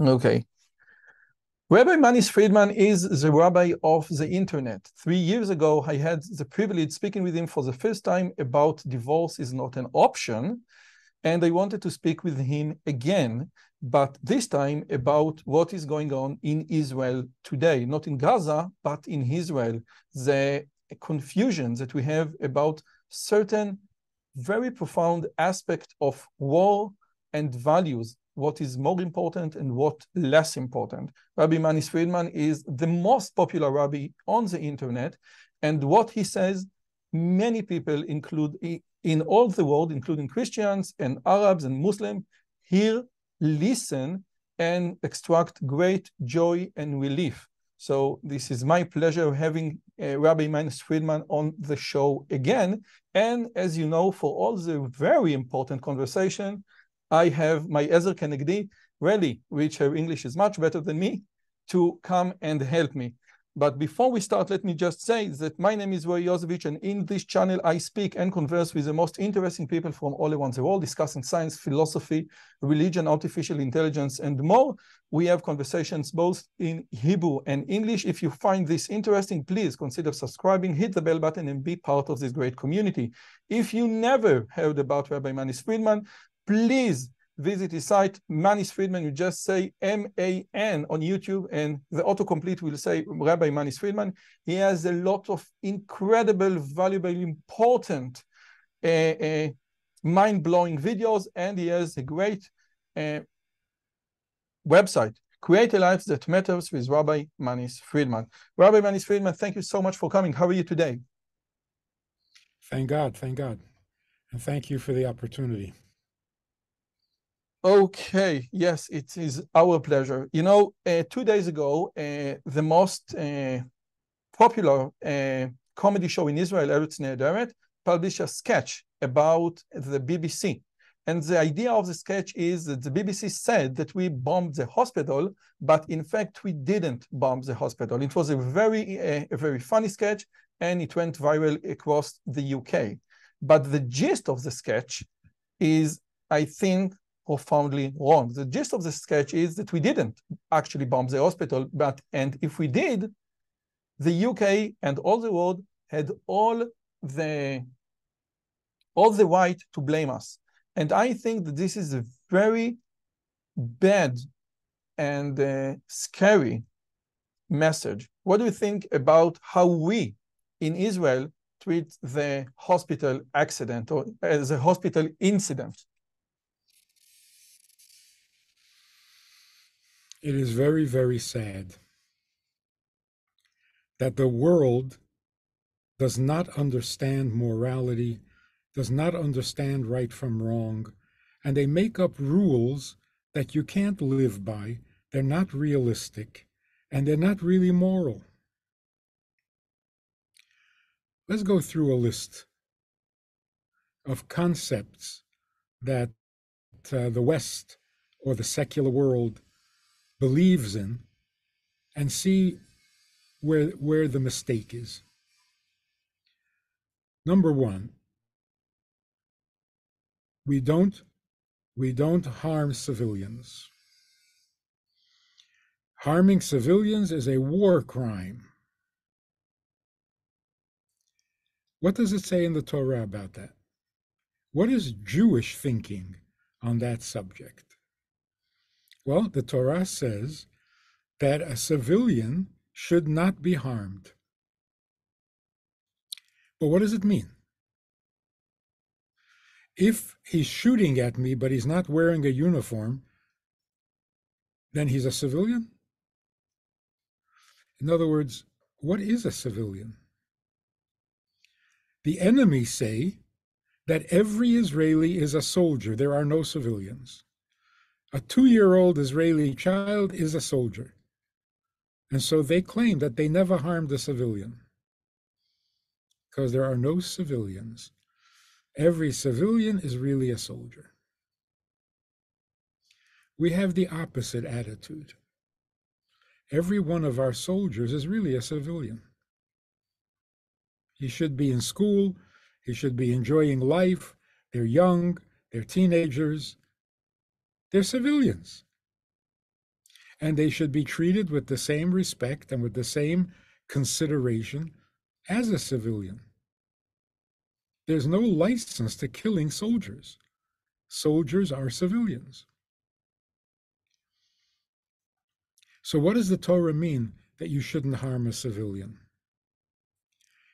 Okay. Rabbi Manis Friedman is the rabbi of the internet. Three years ago, I had the privilege speaking with him for the first time about divorce is not an option. And I wanted to speak with him again, but this time about what is going on in Israel today, not in Gaza, but in Israel. The confusion that we have about certain very profound aspect of war and values what is more important and what less important. Rabbi Manis Friedman is the most popular rabbi on the internet, and what he says, many people include in all the world, including Christians and Arabs and Muslims, hear, listen, and extract great joy and relief. So this is my pleasure having uh, Rabbi Manis Friedman on the show again. And as you know, for all the very important conversation, I have my Ezer Kenegdi, really, which her English is much better than me, to come and help me. But before we start, let me just say that my name is Roy Yozevitch, and in this channel, I speak and converse with the most interesting people from all around the world, discussing science, philosophy, religion, artificial intelligence, and more. We have conversations both in Hebrew and English. If you find this interesting, please consider subscribing, hit the bell button, and be part of this great community. If you never heard about Rabbi Manis Friedman, please visit his site, Manis Friedman. You just say M-A-N on YouTube, and the autocomplete will say Rabbi Manis Friedman. He has a lot of incredible, valuable, important, uh, uh, mind-blowing videos, and he has a great uh, website, Create a Life That Matters with Rabbi Manis Friedman. Rabbi Manis Friedman, thank you so much for coming. How are you today? Thank God, thank God. And thank you for the opportunity. Okay, yes, it is our pleasure. You know, uh, two days ago, uh, the most uh, popular uh, comedy show in Israel, Eretz Nehederet, published a sketch about the BBC. And the idea of the sketch is that the BBC said that we bombed the hospital, but in fact, we didn't bomb the hospital. It was a very, uh, a very funny sketch, and it went viral across the UK. But the gist of the sketch is, I think, profoundly wrong. The gist of the sketch is that we didn't actually bomb the hospital, but and if we did, the UK and all the world had all the all the right to blame us. And I think that this is a very bad and uh, scary message. What do you think about how we in Israel treat the hospital accident or as a hospital incident? It is very, very sad that the world does not understand morality, does not understand right from wrong, and they make up rules that you can't live by. They're not realistic, and they're not really moral. Let's go through a list of concepts that uh, the West or the secular world believes in and see where where the mistake is. Number 1 we don't we don't harm civilians. Harming civilians is a war crime. What does it say in the torah about that? What is jewish thinking on that subject well, the Torah says that a civilian should not be harmed. But what does it mean? If he's shooting at me, but he's not wearing a uniform, then he's a civilian? In other words, what is a civilian? The enemy say that every Israeli is a soldier. There are no civilians. A two year old Israeli child is a soldier. And so they claim that they never harmed a civilian because there are no civilians. Every civilian is really a soldier. We have the opposite attitude. Every one of our soldiers is really a civilian. He should be in school, he should be enjoying life. They're young, they're teenagers, they're civilians. and they should be treated with the same respect and with the same consideration as a civilian. There's no license to killing soldiers. Soldiers are civilians. So, what does the Torah mean that you shouldn't harm a civilian?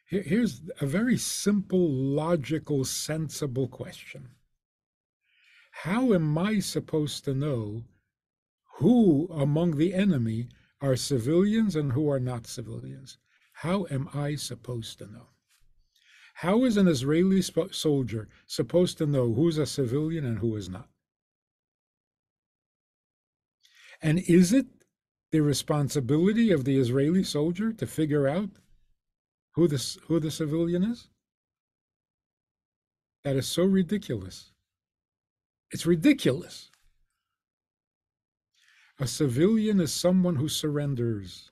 Here's a very simple, logical, sensible question How am I supposed to know who among the enemy are civilians and who are not civilians? How am I supposed to know? How is an Israeli soldier supposed to know who's a civilian and who is not? And is it the responsibility of the Israeli soldier to figure out who the, who the civilian is? That is so ridiculous. It's ridiculous. A civilian is someone who surrenders.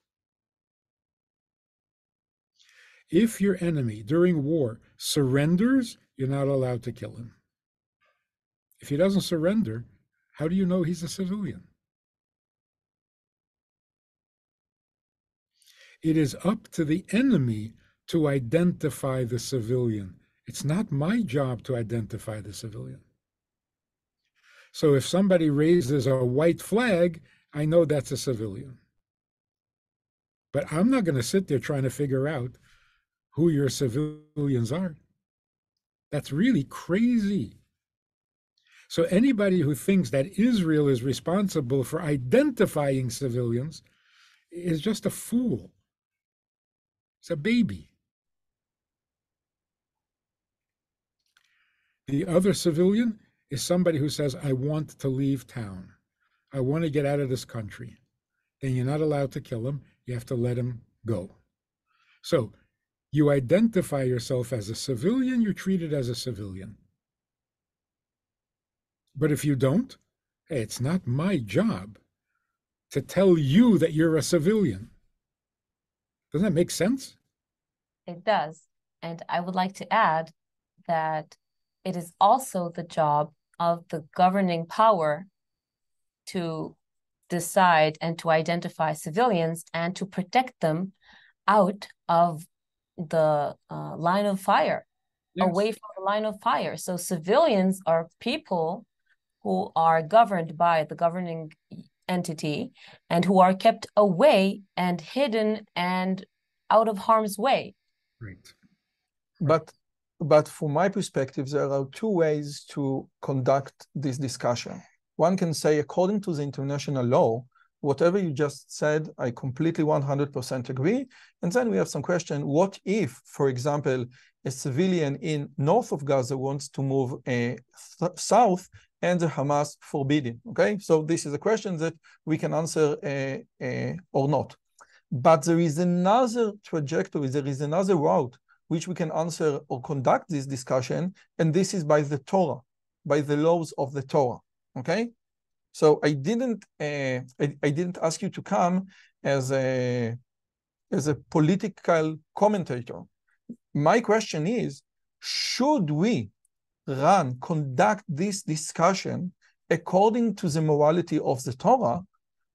If your enemy during war surrenders, you're not allowed to kill him. If he doesn't surrender, how do you know he's a civilian? It is up to the enemy to identify the civilian. It's not my job to identify the civilian. So if somebody raises a white flag, I know that's a civilian. But I'm not going to sit there trying to figure out who your civilians are. That's really crazy. So anybody who thinks that Israel is responsible for identifying civilians is just a fool. It's a baby. The other civilian is somebody who says, I want to leave town. I want to get out of this country. Then you're not allowed to kill him. You have to let him go. So you identify yourself as a civilian, you're treated as a civilian. But if you don't, hey, it's not my job to tell you that you're a civilian. Doesn't that make sense? It does. And I would like to add that it is also the job of the governing power to decide and to identify civilians and to protect them out of the uh, line of fire, yes. away from the line of fire. So civilians are people who are governed by the governing entity and who are kept away and hidden and out of harm's way. Right. But but from my perspective, there are two ways to conduct this discussion. One can say, according to the international law, whatever you just said, I completely 100% agree. And then we have some question, what if, for example, a civilian in north of Gaza wants to move uh, south and the Hamas forbidden, okay? So this is a question that we can answer uh, uh, or not. But there is another trajectory, there is another route which we can answer or conduct this discussion, and this is by the Torah, by the laws of the Torah. Okay, so I didn't uh, I, I didn't ask you to come as a as a political commentator. My question is, should we run conduct this discussion according to the morality of the Torah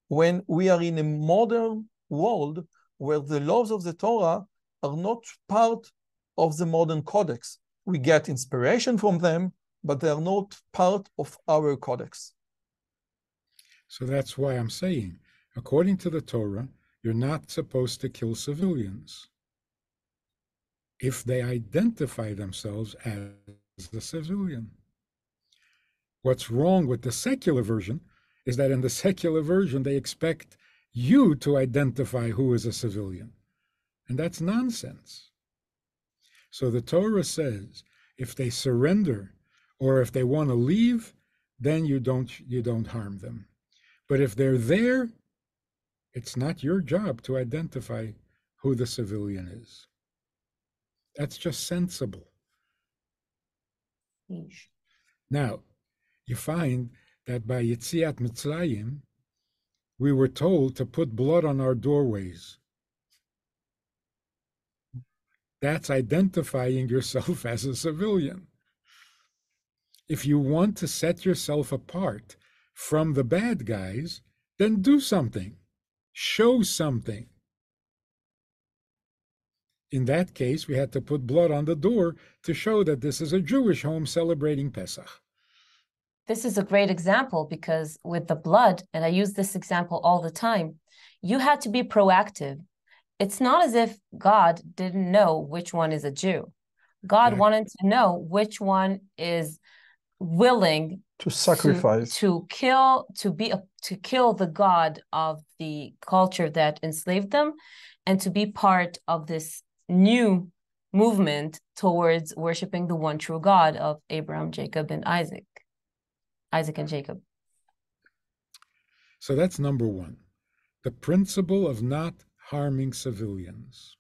when we are in a modern world where the laws of the Torah are not part of the modern codex. We get inspiration from them, but they are not part of our codex. So that's why I'm saying, according to the Torah, you're not supposed to kill civilians if they identify themselves as the civilian. What's wrong with the secular version is that in the secular version, they expect you to identify who is a civilian. And that's nonsense. So the Torah says if they surrender or if they want to leave, then you don't you don't harm them. But if they're there, it's not your job to identify who the civilian is. That's just sensible. Now, you find that by Yetziat Mitzrayim, we were told to put blood on our doorways. That's identifying yourself as a civilian. If you want to set yourself apart from the bad guys, then do something, show something. In that case, we had to put blood on the door to show that this is a Jewish home celebrating Pesach. This is a great example because with the blood, and I use this example all the time, you had to be proactive. It's not as if God didn't know which one is a Jew. God yeah. wanted to know which one is willing to sacrifice to, to kill to be a, to kill the god of the culture that enslaved them and to be part of this new movement towards worshiping the one true god of Abraham, Jacob and Isaac. Isaac and Jacob. So that's number 1. The principle of not harming civilians.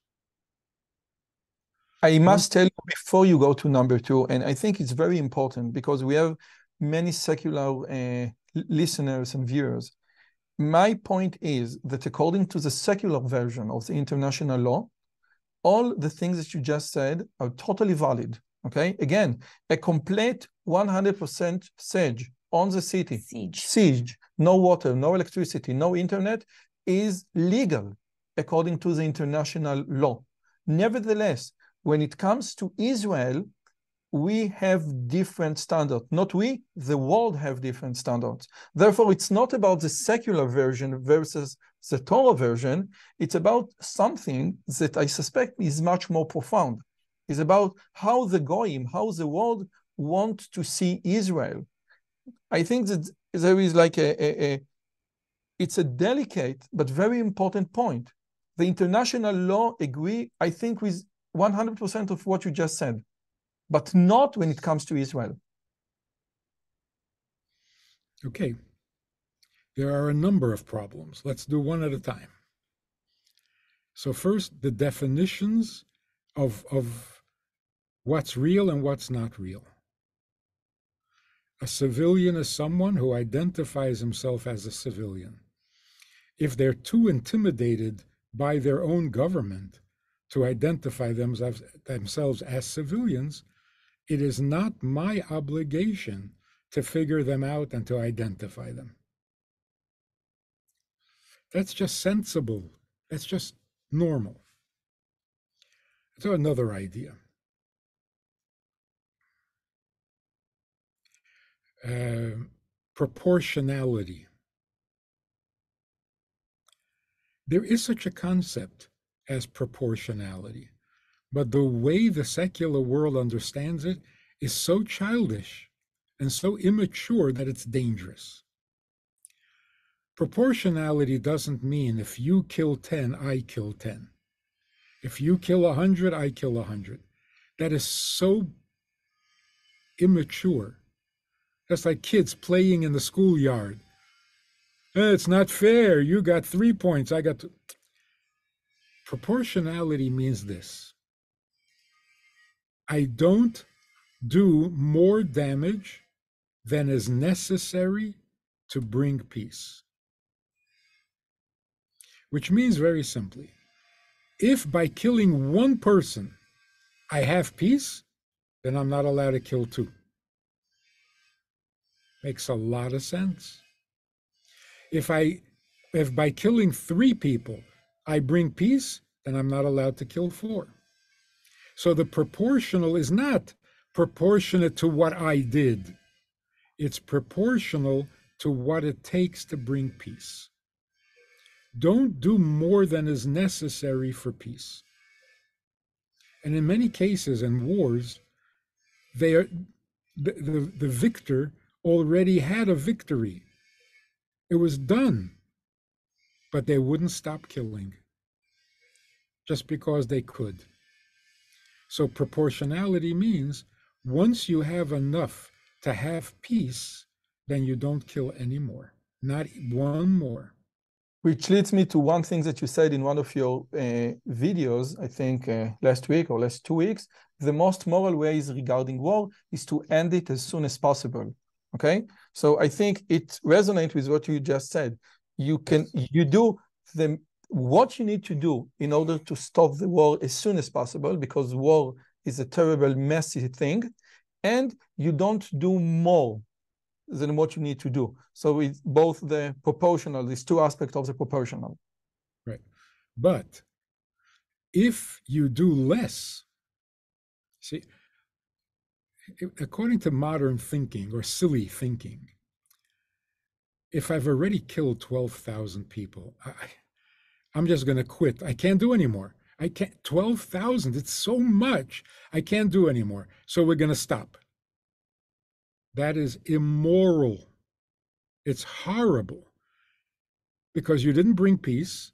I must tell you before you go to number two, and I think it's very important because we have many secular uh, listeners and viewers. My point is that according to the secular version of the international law, all the things that you just said are totally valid. Okay, again, a complete 100% siege on the city, siege. siege, no water, no electricity, no internet, is legal according to the international law. Nevertheless, when it comes to Israel, we have different standards. Not we, the world have different standards. Therefore, it's not about the secular version versus the Torah version. It's about something that I suspect is much more profound. It's about how the goyim, how the world want to see Israel. I think that there is like a, a, a it's a delicate but very important point. The international law agree, I think, with 100% of what you just said, but not when it comes to Israel. Okay. There are a number of problems. Let's do one at a time. So, first, the definitions of, of what's real and what's not real. A civilian is someone who identifies himself as a civilian. If they're too intimidated by their own government to identify themselves, themselves as civilians, it is not my obligation to figure them out and to identify them. That's just sensible. That's just normal. So, another idea. Uh, proportionality. There is such a concept as proportionality. But the way the secular world understands it is so childish and so immature that it's dangerous. Proportionality doesn't mean if you kill 10, I kill 10. If you kill 100, I kill 100. That is so immature. That's like kids playing in the schoolyard. Eh, it's not fair. You got three points. I got. Two. Proportionality means this I don't do more damage than is necessary to bring peace. Which means very simply if by killing one person I have peace, then I'm not allowed to kill two. Makes a lot of sense. If I if by killing three people I bring peace, then I'm not allowed to kill four. So the proportional is not proportionate to what I did, it's proportional to what it takes to bring peace. Don't do more than is necessary for peace. And in many cases in wars, they are, the, the, the victor already had a victory. It was done but they wouldn't stop killing just because they could. So, proportionality means once you have enough to have peace, then you don't kill anymore, not one more. Which leads me to one thing that you said in one of your uh, videos, I think uh, last week or last two weeks. The most moral ways regarding war is to end it as soon as possible. Okay, so I think it resonates with what you just said you can you do the what you need to do in order to stop the war as soon as possible because war is a terrible messy thing and you don't do more than what you need to do. So it's both the proportional, these two aspects of the proportional. Right. But if you do less, see, according to modern thinking or silly thinking, if I've already killed 12,000 people, I, I'm just going to quit. I can't do anymore. I can't, 12,000, it's so much. I can't do anymore. So we're going to stop. That is immoral. It's horrible because you didn't bring peace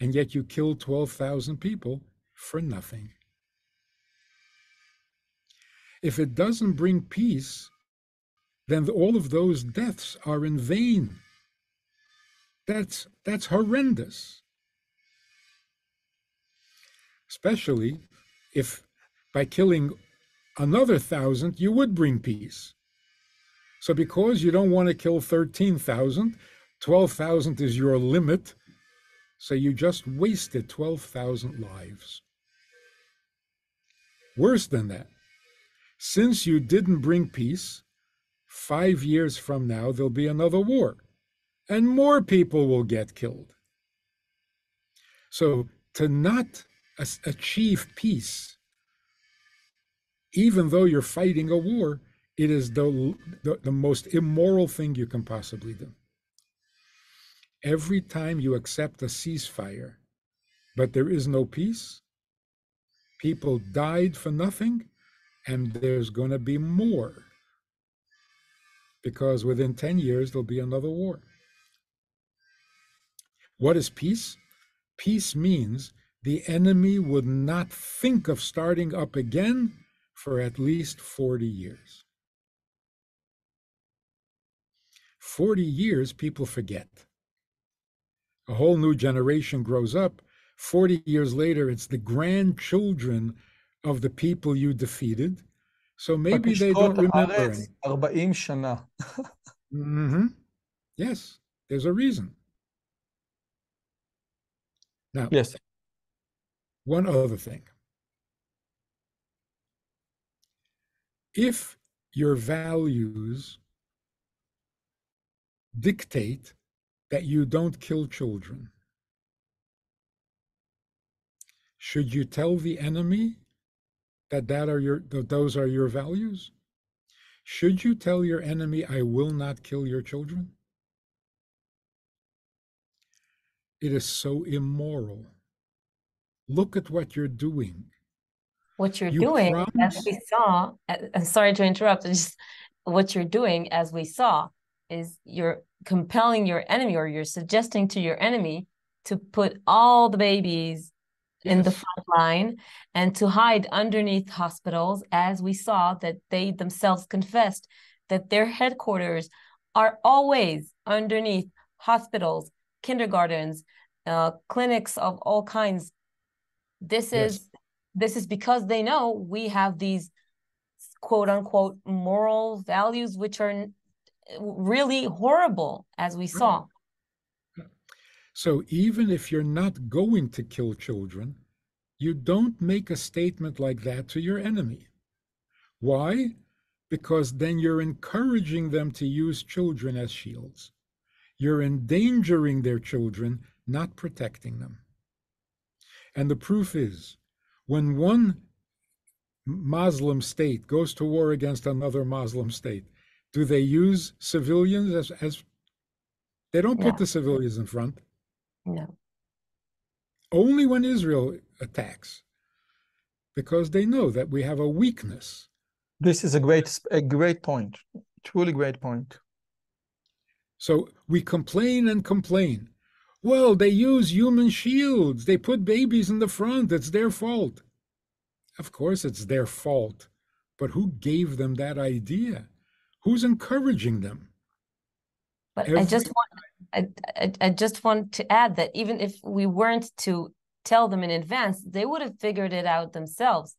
and yet you killed 12,000 people for nothing. If it doesn't bring peace, then all of those deaths are in vain. That's, that's horrendous. Especially if by killing another thousand, you would bring peace. So because you don't want to kill 13,000, 12,000 is your limit. So you just wasted 12,000 lives. Worse than that, since you didn't bring peace, five years from now, there'll be another war and more people will get killed. So to not achieve peace, even though you're fighting a war, it is the, the, the, most immoral thing you can possibly do. Every time you accept a ceasefire, but there is no peace, people died for nothing, and there's going to be more. Because within 10 years, there'll be another war. What is peace? Peace means the enemy would not think of starting up again for at least 40 years. 40 years, people forget. A whole new generation grows up. 40 years later, it's the grandchildren of the people you defeated. So maybe they don't remember. 40 שנה. mm-hmm. Yes, there's a reason. Now, yes. One other thing. If your values dictate that you don't kill children, should you tell the enemy that that are your that those are your values? Should you tell your enemy, I will not kill your children? It is so immoral. Look at what you're doing. What you're you doing, promise... as we saw, I'm sorry to interrupt, just what you're doing, as we saw, is you're compelling your enemy or you're suggesting to your enemy to put all the babies. In the front line and to hide underneath hospitals, as we saw that they themselves confessed that their headquarters are always underneath hospitals kindergartens, uh, clinics of all kinds. This is yes. this is because they know we have these quote unquote moral values which are really horrible as we saw. So even if you're not going to kill children, you don't make a statement like that to your enemy. Why? Because then you're encouraging them to use children as shields. You're endangering their children, not protecting them. And the proof is when one Muslim state goes to war against another Muslim state, do they use civilians as, as they don't put the civilians in front? No. Only when Israel attacks, because they know that we have a weakness. This is a great, a great point. Truly great point. So we complain and complain. Well, they use human shields. They put babies in the front. It's their fault. Of course, it's their fault. But who gave them that idea? Who's encouraging them? But Every... I just want I, I, I just want to add that even if we weren't to tell them in advance, they would have figured it out themselves.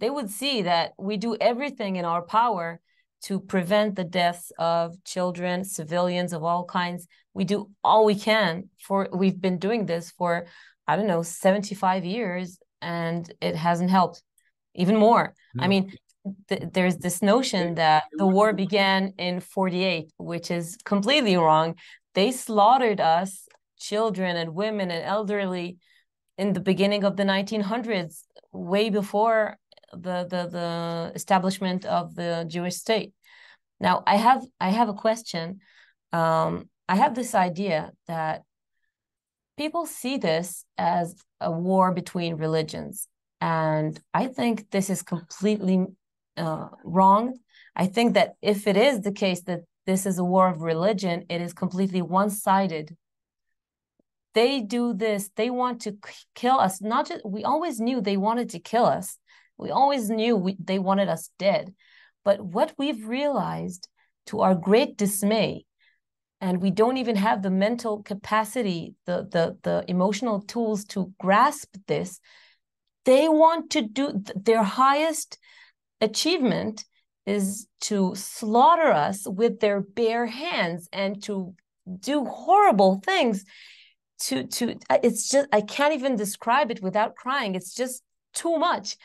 They would see that we do everything in our power to prevent the deaths of children, civilians of all kinds. We do all we can for we've been doing this for I don't know 75 years and it hasn't helped even more. No. I mean th there's this notion that the war began in 48, which is completely wrong. They slaughtered us, children and women and elderly, in the beginning of the 1900s, way before the the, the establishment of the Jewish state. Now, I have I have a question. Um, I have this idea that people see this as a war between religions, and I think this is completely uh, wrong. I think that if it is the case that this is a war of religion, it is completely one-sided. They do this. They want to kill us. Not just we always knew they wanted to kill us. We always knew we, they wanted us dead. But what we've realized, to our great dismay, and we don't even have the mental capacity, the the the emotional tools to grasp this. They want to do their highest achievement is to slaughter us with their bare hands and to do horrible things to to it's just i can't even describe it without crying. It's just too much.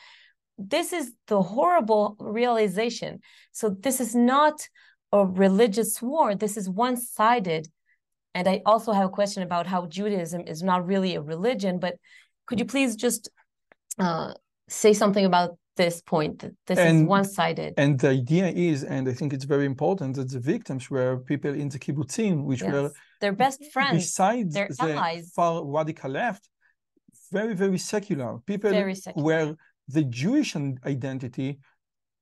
This is the horrible realization. So this is not a religious war. This is one-sided. And i also have a question about how judaism is not really a religion but could you please just uh, say something about this point that this and, is one-sided and the idea is and i think it's very important that the victims were people in the kibbutzim which yes. were their best friends besides their the allies far radical left very very secular people very secular. where the jewish identity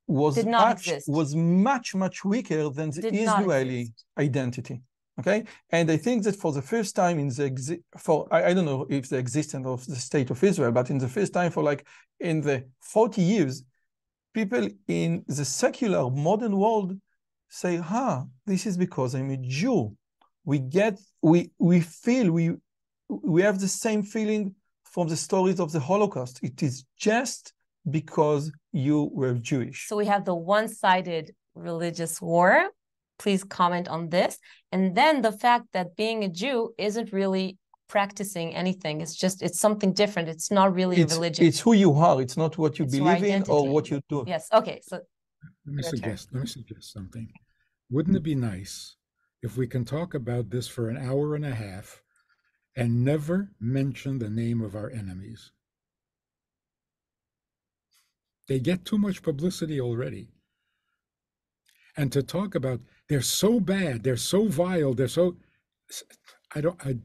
was much exist. was much much weaker than the Did israeli identity okay? And i think that for the first time in the for I, I, don't know if the existence of the state of israel but in the first time for like in the 40 years people in the secular modern world say huh this is because i'm a jew. We get we we feel we we have the same feeling from the stories of the holocaust. It is just because you were jewish. So we have the one-sided religious war please comment on this. And then the fact that being a Jew isn't really practicing anything. It's just it's something different. It's not really it's, a religion. It's who you are. It's not what you it's believe in or what you do. Yes. Okay. So let me suggest turn. let me suggest something. Wouldn't it be nice if we can talk about this for an hour and a half and never mention the name of our enemies? They get too much publicity already. And to talk about they're so bad. They're so vile. They're so. I don't. I.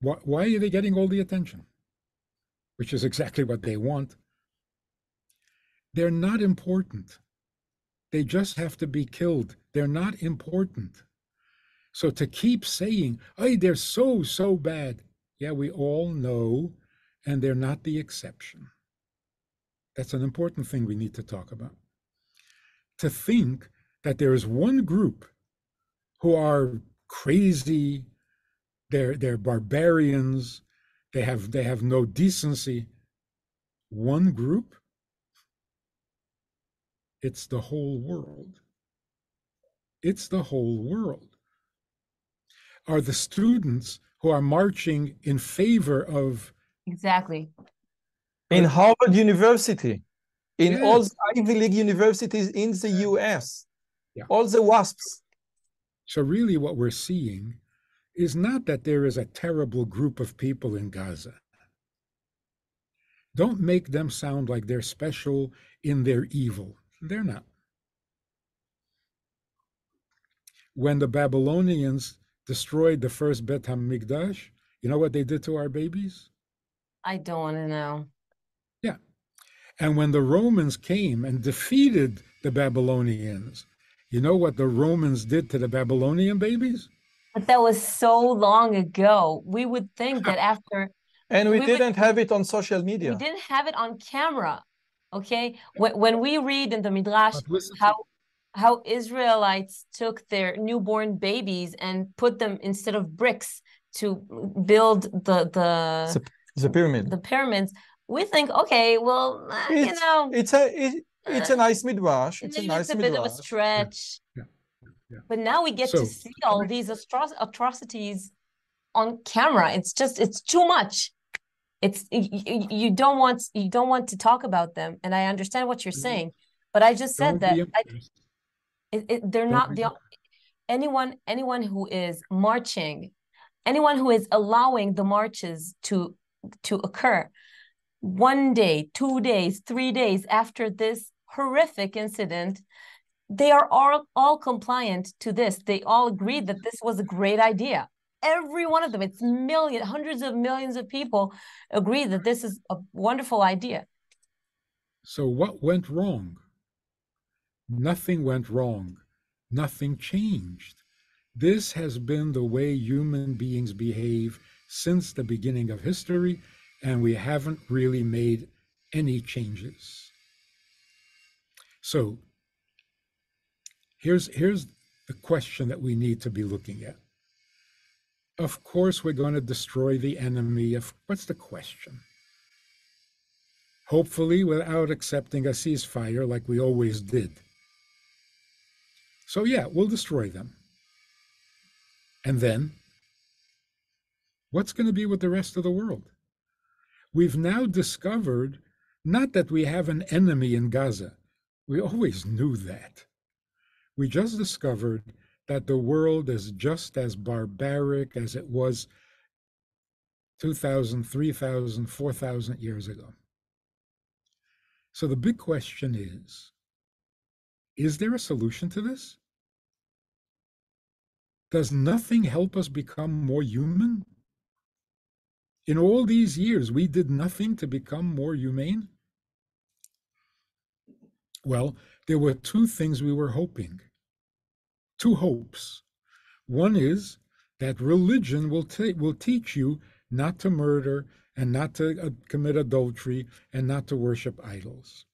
Why, why are they getting all the attention? Which is exactly what they want. They're not important. They just have to be killed. They're not important. So to keep saying, hey, they're so, so bad. Yeah, we all know, and they're not the exception. That's an important thing we need to talk about. To think that there is one group who are crazy, they're they're barbarians, they have they have no decency. One group, it's the whole world. It's the whole world. Are the students who are marching in favor of exactly in Harvard University, in yes. all Ivy League universities in the US, yeah. all the wasps. So, really, what we're seeing is not that there is a terrible group of people in Gaza. Don't make them sound like they're special in their evil. They're not. When the Babylonians destroyed the first Bet HaMikdash, you know what they did to our babies? I don't want to know. Yeah. And when the Romans came and defeated the Babylonians, you know what the Romans did to the Babylonian babies? But that was so long ago. We would think that after. and we, we didn't would, have it on social media. We didn't have it on camera. Okay. When, when we read in the Midrash how how Israelites took their newborn babies and put them instead of bricks to build the the the pyramid. The pyramids. We think, okay, well, uh, you know, it's a it, it's a nice midrash. It's a nice it's a midrash. bit of a stretch. Yeah. Yeah. Yeah. But now we get so, to see all these atro- atrocities on camera. It's just it's too much. it's you, you don't want you don't want to talk about them and i understand what you're saying but i just said that I, it, it, they're not the anyone anyone who is marching anyone who is allowing the marches to to occur one day two days three days after this horrific incident they are all all compliant to this. They all agreed that this was a great idea. Every one of them it's million hundreds hundreds of millions of people agree that this is a wonderful idea. So what went wrong? Nothing went wrong. Nothing changed. This has been the way human beings behave since the beginning of history and we haven't really made any changes so here's here's the question that we need to be looking at of course, we're going to destroy the enemy. Of what's the question? Hopefully, without accepting a ceasefire like we always did. So, yeah, we'll destroy them. And then, what's going to be with the rest of the world? We've now discovered not that we have an enemy in Gaza, we always knew that. We just discovered that the world is just as barbaric as it was 2,000, 3,000, 4,000 years ago. So the big question is is there a solution to this? Does nothing help us become more human? In all these years, we did nothing to become more humane? Well, there were two things we were hoping two hopes. One is that religion will, will teach you not to murder and not to uh, commit adultery and not to worship idols.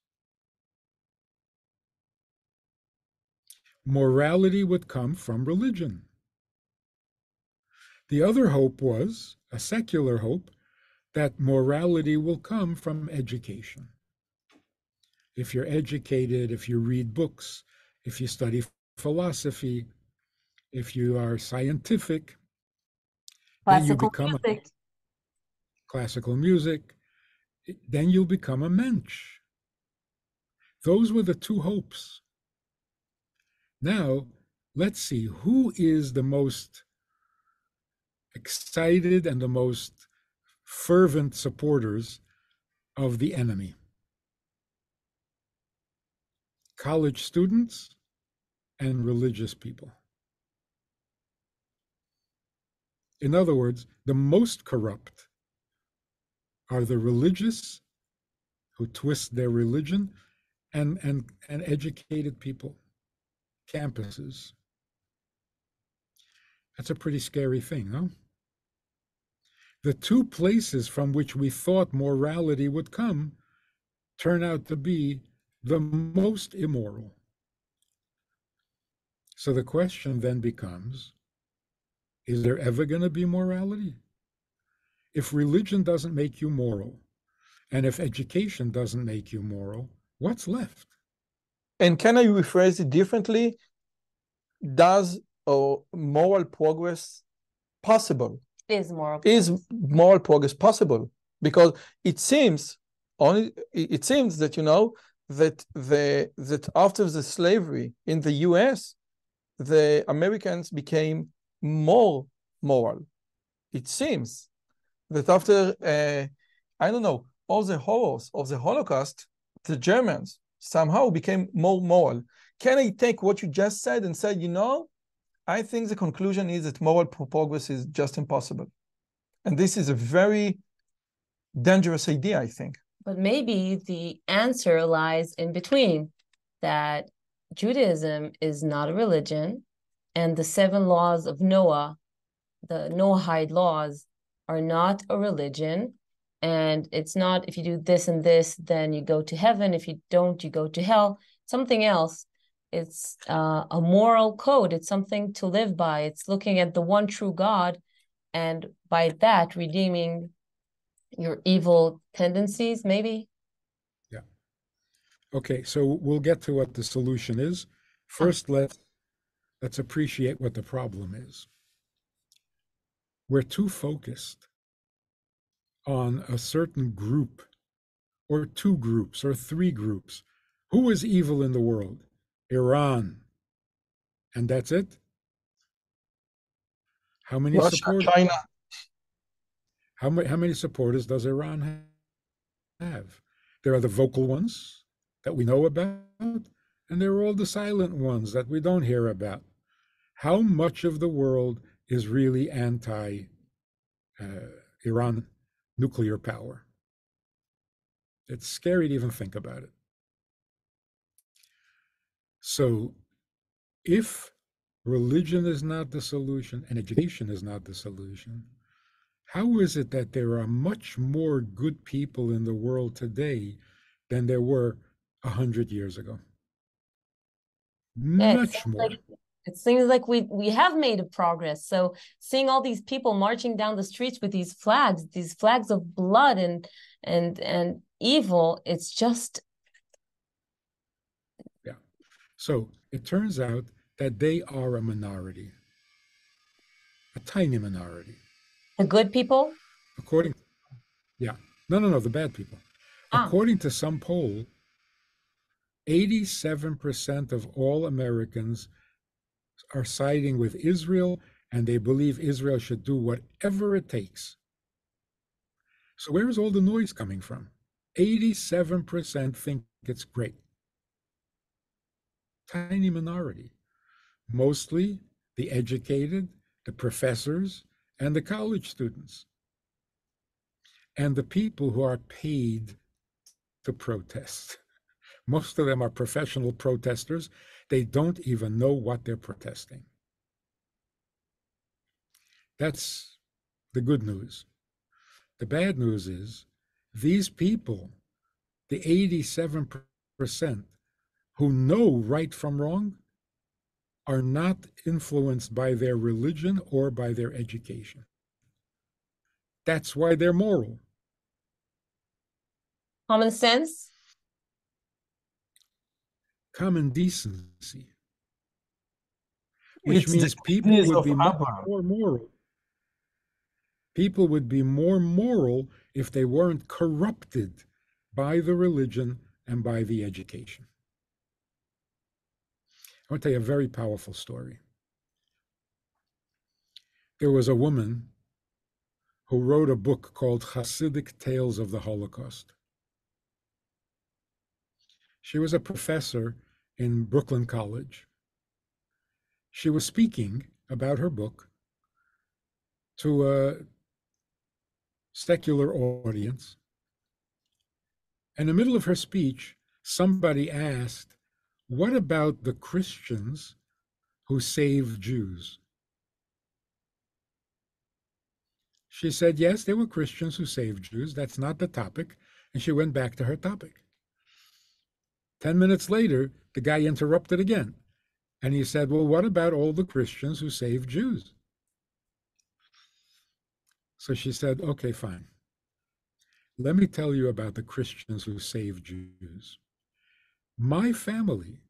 Morality would come from religion. The other hope was a secular hope that morality will come from education. If you're educated, if you read books, if you study philosophy, if you are scientific, classical then you become music. A, classical music, then you'll become a mensch. Those were the two hopes. Now, let's see who is the most excited and the most fervent supporters of the enemy. College students and religious people. In other words, the most corrupt are the religious who twist their religion and, and, and educated people, campuses. That's a pretty scary thing, no? The two places from which we thought morality would come turn out to be the most immoral. So the question then becomes is there ever going to be morality? If religion doesn't make you moral, and if education doesn't make you moral, what's left? And can I rephrase it differently? Does uh, moral progress possible? Is moral progress. is moral progress possible? Because it seems only it seems that you know that the that after the slavery in the U.S the Americans became more moral. It seems that after, uh, I don't know, all the horrors of the Holocaust, the Germans somehow became more moral. Can I take what you just said and say, you know, I think the conclusion is that moral progress is just impossible. And this is a very dangerous idea, I think. But maybe the answer lies in between that Judaism is not a religion, and the seven laws of Noah, the Noahide laws, are not a religion. And it's not if you do this and this, then you go to heaven. If you don't, you go to hell. Something else. It's uh, a moral code. It's something to live by. It's looking at the one true God, and by that redeeming your evil tendencies, maybe. Yeah. Okay, so we'll get to what the solution is. First, let's let's appreciate what the problem is. We're too focused on a certain group or two groups or three groups. Who is evil in the world? Iran. And that's it? How many Russia, supporters? China. How many, how many supporters does Iran have? There are the vocal ones that we know about, and there are all the silent ones that we don't hear about. How much of the world is really anti uh, Iran nuclear power? It's scary to even think about it. So, if religion is not the solution and education is not the solution, how is it that there are much more good people in the world today than there were a hundred years ago? Yeah, much more. like it seems like we we have made a progress. So seeing all these people marching down the streets with these flags, these flags of blood and and and evil, it's just So it turns out that they are a minority, a tiny minority. the good people. According, yeah, no, no, no, the bad people. Ah. According to some poll, 87% of all Americans are siding with Israel and they believe Israel should do whatever it takes. So, where is all the noise coming from? 87% think it's great. Tiny minority. Mostly the educated, the professors, and the college students. And the people who are paid to protest. Most of them are professional protesters. They don't even know what they're protesting. That's the good news. The bad news is these people, the 87% who know right from wrong, are not influenced by their religion or by their education. That's why they're moral. Common sense. Common decency, which It's means people would be much Abraham. more moral. People would be more moral if they weren't corrupted by the religion and by the education. I want to tell you a very powerful story. There was a woman who wrote a book called Hasidic Tales of the Holocaust. She was a professor in Brooklyn College. She was speaking about her book to a secular audience. In the middle of her speech, somebody asked, What about the Christians who saved Jews? She said, Yes, there were Christians who saved Jews. That's not the topic. And she went back to her topic. 10 minutes later, the guy interrupted again. And he said, Well, what about all the Christians who saved Jews? So she said, Okay, fine. Let me tell you about the Christians who saved Jews. My family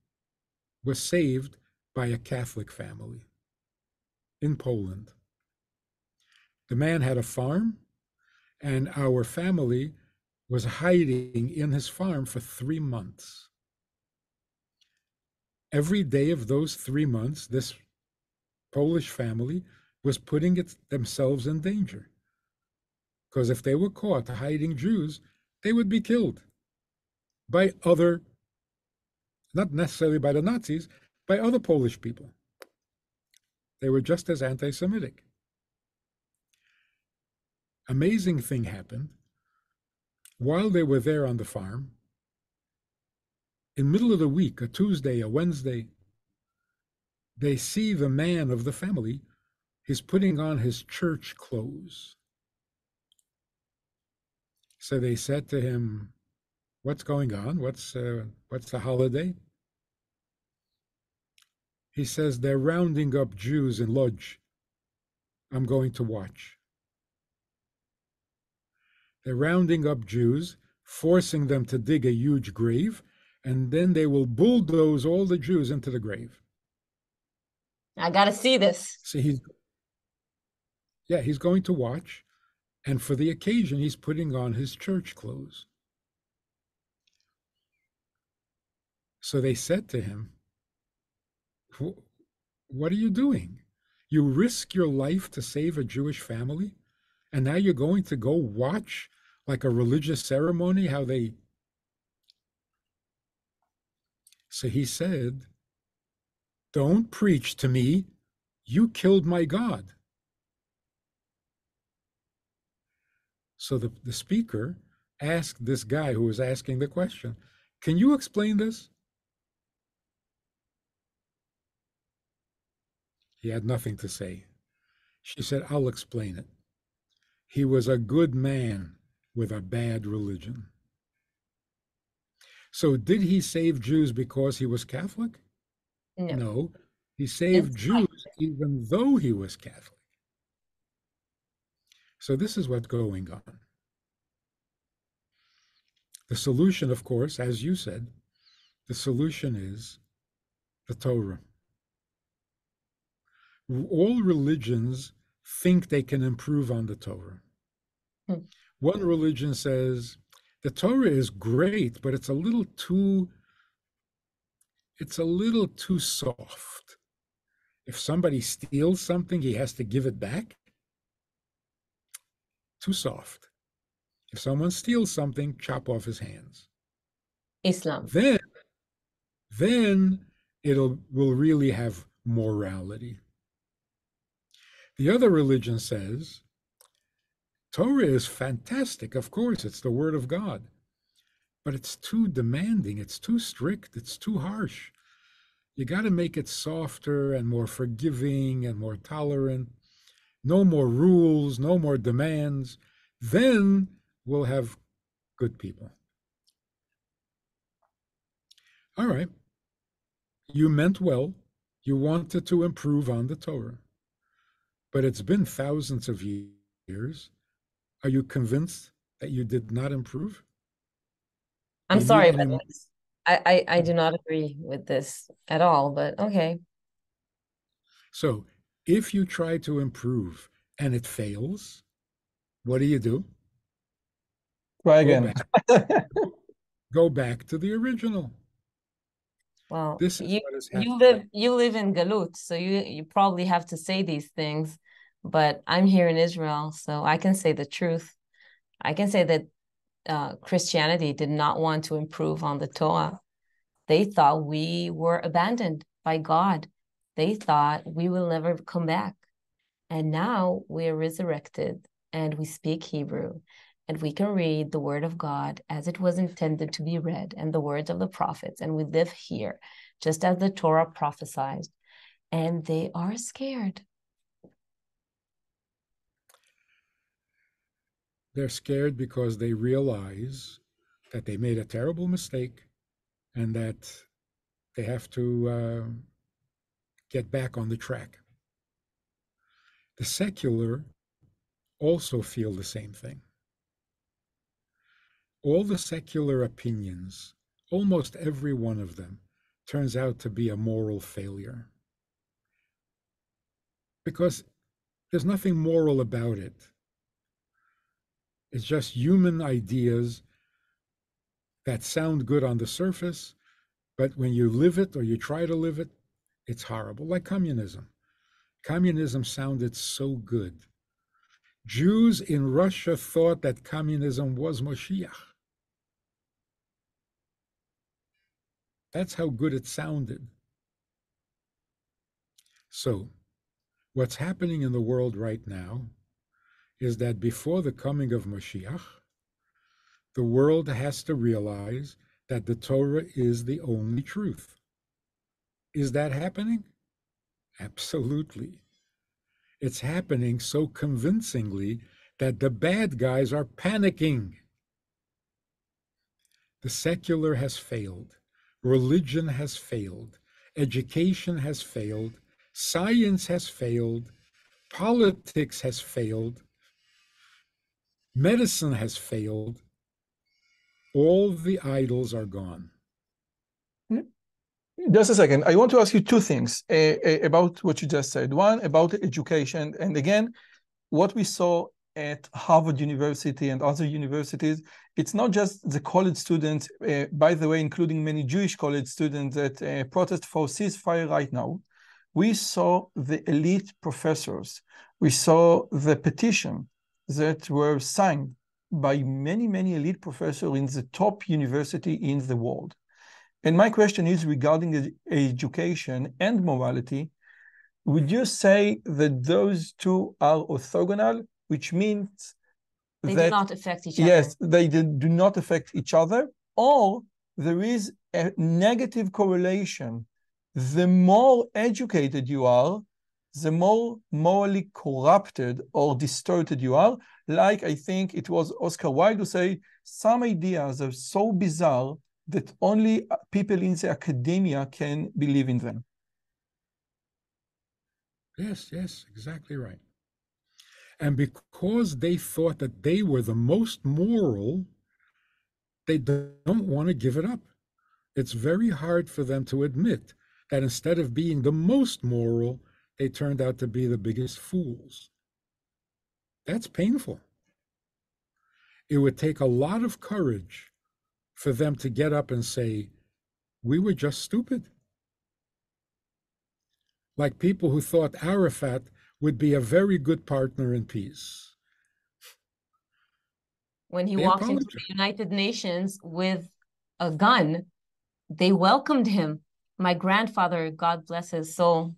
was saved by a Catholic family in Poland. The man had a farm, and our family was hiding in his farm for three months. Every day of those three months, this Polish family was putting it, themselves in danger. Because if they were caught hiding Jews, they would be killed by other, not necessarily by the Nazis, by other Polish people. They were just as anti Semitic. Amazing thing happened. While they were there on the farm, in middle of the week, a Tuesday, a Wednesday, they see the man of the family. He's putting on his church clothes. So they said to him, "What's going on? What's uh, what's the holiday?" He says, "They're rounding up Jews in Lodz. I'm going to watch." They're rounding up Jews, forcing them to dig a huge grave, and then they will bulldoze all the Jews into the grave. I gotta see this. So he's, yeah, he's going to watch. And for the occasion, he's putting on his church clothes. So they said to him, What are you doing? You risk your life to save a Jewish family, and now you're going to go watch like a religious ceremony how they. So he said, Don't preach to me. You killed my God. So the, the speaker asked this guy who was asking the question, Can you explain this? He had nothing to say. She said, I'll explain it. He was a good man with a bad religion. So, did he save Jews because he was Catholic? No. no. He saved Jews even though he was Catholic. So this is what's going on. The solution, of course, as you said, the solution is the Torah. All religions think they can improve on the Torah. Hmm. One religion says the Torah is great, but it's a little too it's a little too soft. If somebody steals something, he has to give it back too soft. If someone steals something, chop off his hands. Islam. Then, then it'll will really have morality. The other religion says Torah is fantastic. Of course, it's the word of God, but it's too demanding. It's too strict. It's too harsh. You got to make it softer and more forgiving and more tolerant no more rules, no more demands, then we'll have good people. All right. You meant well. You wanted to improve on the Torah. But it's been thousands of years. Are you convinced that you did not improve? I'm sorry, but I, I, I do not agree with this at all, but okay. So if you try to improve and it fails, what do you do? Try again. Go back, go back to the original. Well, this you, you live you live in Galut, so you you probably have to say these things. But I'm here in Israel, so I can say the truth. I can say that uh, Christianity did not want to improve on the Torah. They thought we were abandoned by God they thought we will never come back. And now we are resurrected and we speak Hebrew and we can read the word of God as it was intended to be read and the words of the prophets. And we live here just as the Torah prophesied. And they are scared. They're scared because they realize that they made a terrible mistake and that they have to uh, get back on the track. The secular also feel the same thing. All the secular opinions, almost every one of them, turns out to be a moral failure. Because there's nothing moral about it. It's just human ideas that sound good on the surface, but when you live it or you try to live it, it's horrible, like communism. Communism sounded so good. Jews in Russia thought that communism was Moshiach. That's how good it sounded. So, what's happening in the world right now is that before the coming of Moshiach, the world has to realize that the Torah is the only truth. Is that happening? Absolutely. It's happening so convincingly that the bad guys are panicking. The secular has failed. Religion has failed. Education has failed. Science has failed. Politics has failed. Medicine has failed. All the idols are gone. Just a second. I want to ask you two things uh, about what you just said. One, about education. And again, what we saw at Harvard University and other universities, it's not just the college students, uh, by the way, including many Jewish college students that uh, protest for ceasefire right now. We saw the elite professors. We saw the petition that were signed by many, many elite professors in the top university in the world. And my question is regarding education and morality. Would you say that those two are orthogonal, which means They that do not affect each other. yes, they do do not affect each other, or there is a negative correlation. The more educated you are, the more morally corrupted or distorted you are. Like I think it was Oscar Wilde who say, some ideas are so bizarre that only uh, people in the academia can believe in them. Yes, yes, exactly right. And because they thought that they were the most moral, they don't want to give it up. It's very hard for them to admit that instead of being the most moral, they turned out to be the biggest fools. That's painful. It would take a lot of courage for them to get up and say, We were just stupid. Like people who thought Arafat would be a very good partner in peace. When he They walked into the. United Nations with a gun, they welcomed him. My grandfather, God bless his soul,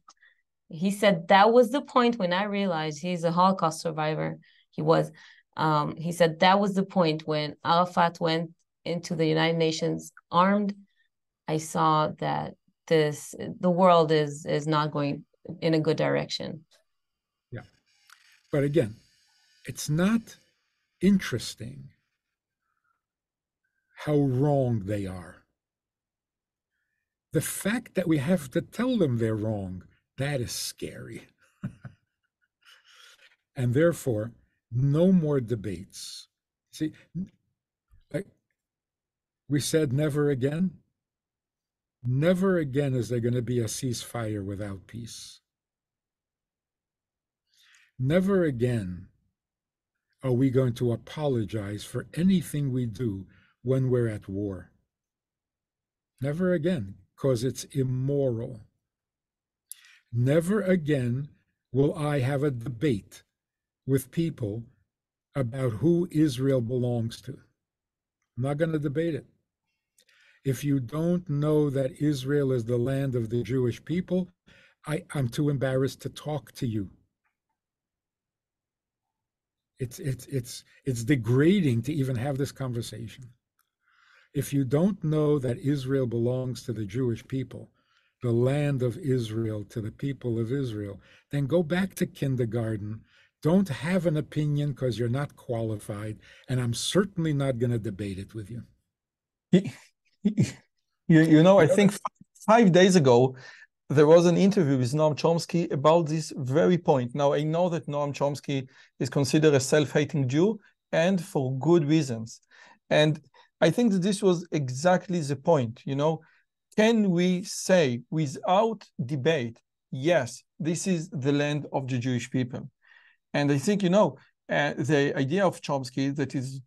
he said that was the point when I realized he's a Holocaust survivor. He was. Um, he said that was the point when Arafat went into the United Nations armed. I saw that this the world is is not going in a good direction. But again, it's not interesting how wrong they are. The fact that we have to tell them they're wrong, that is scary. and therefore, no more debates. See, like we said, never again. Never again is there going to be a ceasefire without peace. Never again are we going to apologize for anything we do when we're at war. Never again, because it's immoral. Never again will I have a debate with people about who Israel belongs to. I'm not going to debate it. If you don't know that Israel is the land of the Jewish people, I, I'm too embarrassed to talk to you. It's it's it's it's degrading to even have this conversation. If you don't know that Israel belongs to the Jewish people, the land of Israel to the people of Israel, then go back to kindergarten. Don't have an opinion because you're not qualified, and I'm certainly not going to debate it with you. you, you know, I think five days ago, there was an interview with Noam Chomsky about this very point. Now, I know that Noam Chomsky is considered a self hating Jew and for good reasons. And I think that this was exactly the point. You know, can we say without debate, yes, this is the land of the Jewish people? And I think, you know, uh, the idea of Chomsky that is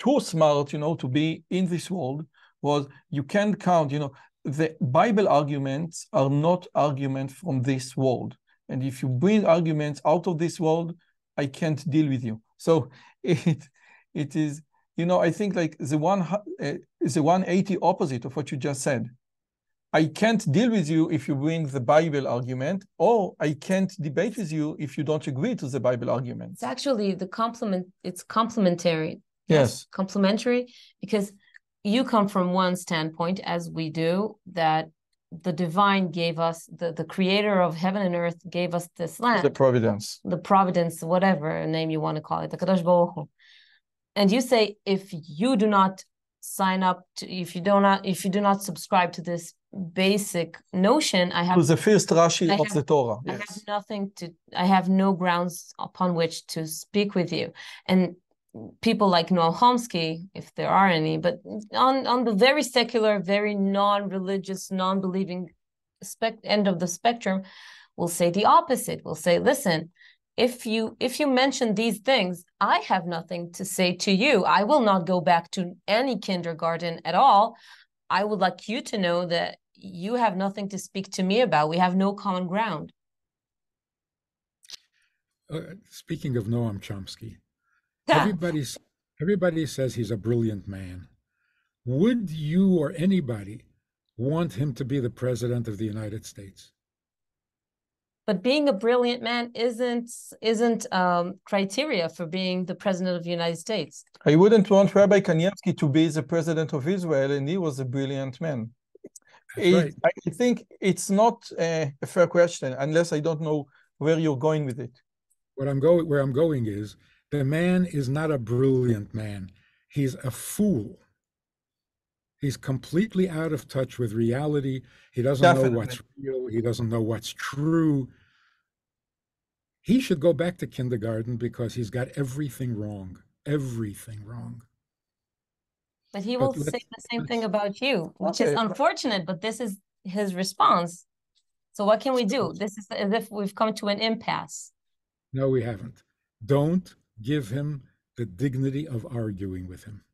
too smart, you know, to be in this world was you can't count, you know, the Bible arguments are not arguments from this world. And if you bring arguments out of this world, I can't deal with you. So it it is, you know, I think like the one uh, the 180 opposite of what you just said. I can't deal with you if you bring the Bible argument, or I can't debate with you if you don't agree to the Bible argument. It's actually the complement. It's complementary. Yes. complementary because you come from one standpoint, as we do, that the divine gave us the the creator of heaven and earth gave us this land The providence. the providence, whatever name you want to call it, the Kadosh Baruch Hu. And you say if you do not sign up to, if you do not, if you do not subscribe to this basic notion, I To have the first Rashi I of have- the Torah. I have nothing to, I have no grounds upon which to speak with you. And people like Noam Chomsky, if there are any, but on on the very secular, very non-religious, non-believing spec end of the spectrum, will say the opposite. Will say, listen, if you if you mention these things, I have nothing to say to you. I will not go back to any kindergarten at all. I would like you to know that you have nothing to speak to me about. We have no common ground. Uh, speaking of Noam Chomsky, everybody's everybody says he's a brilliant man. Would you or anybody want him to be the president of the United States? But being a brilliant man isn't isn't um, criteria for being the president of the United States. I wouldn't want Rabbi Kanievsky to be the president of Israel, and he was a brilliant man. It, right. I think it's not a, a fair question unless I don't know where you're going with it. What I'm going where I'm going is the man is not a brilliant man. He's a fool. He's completely out of touch with reality. He doesn't Definitely. know what's real. He doesn't know what's true. He should go back to kindergarten because he's got everything wrong. Everything wrong. But he But will say the same thing about you, which is unfortunate, but this is his response. So what can we do? This is as if we've come to an impasse. No, we haven't. Don't give him the dignity of arguing with him.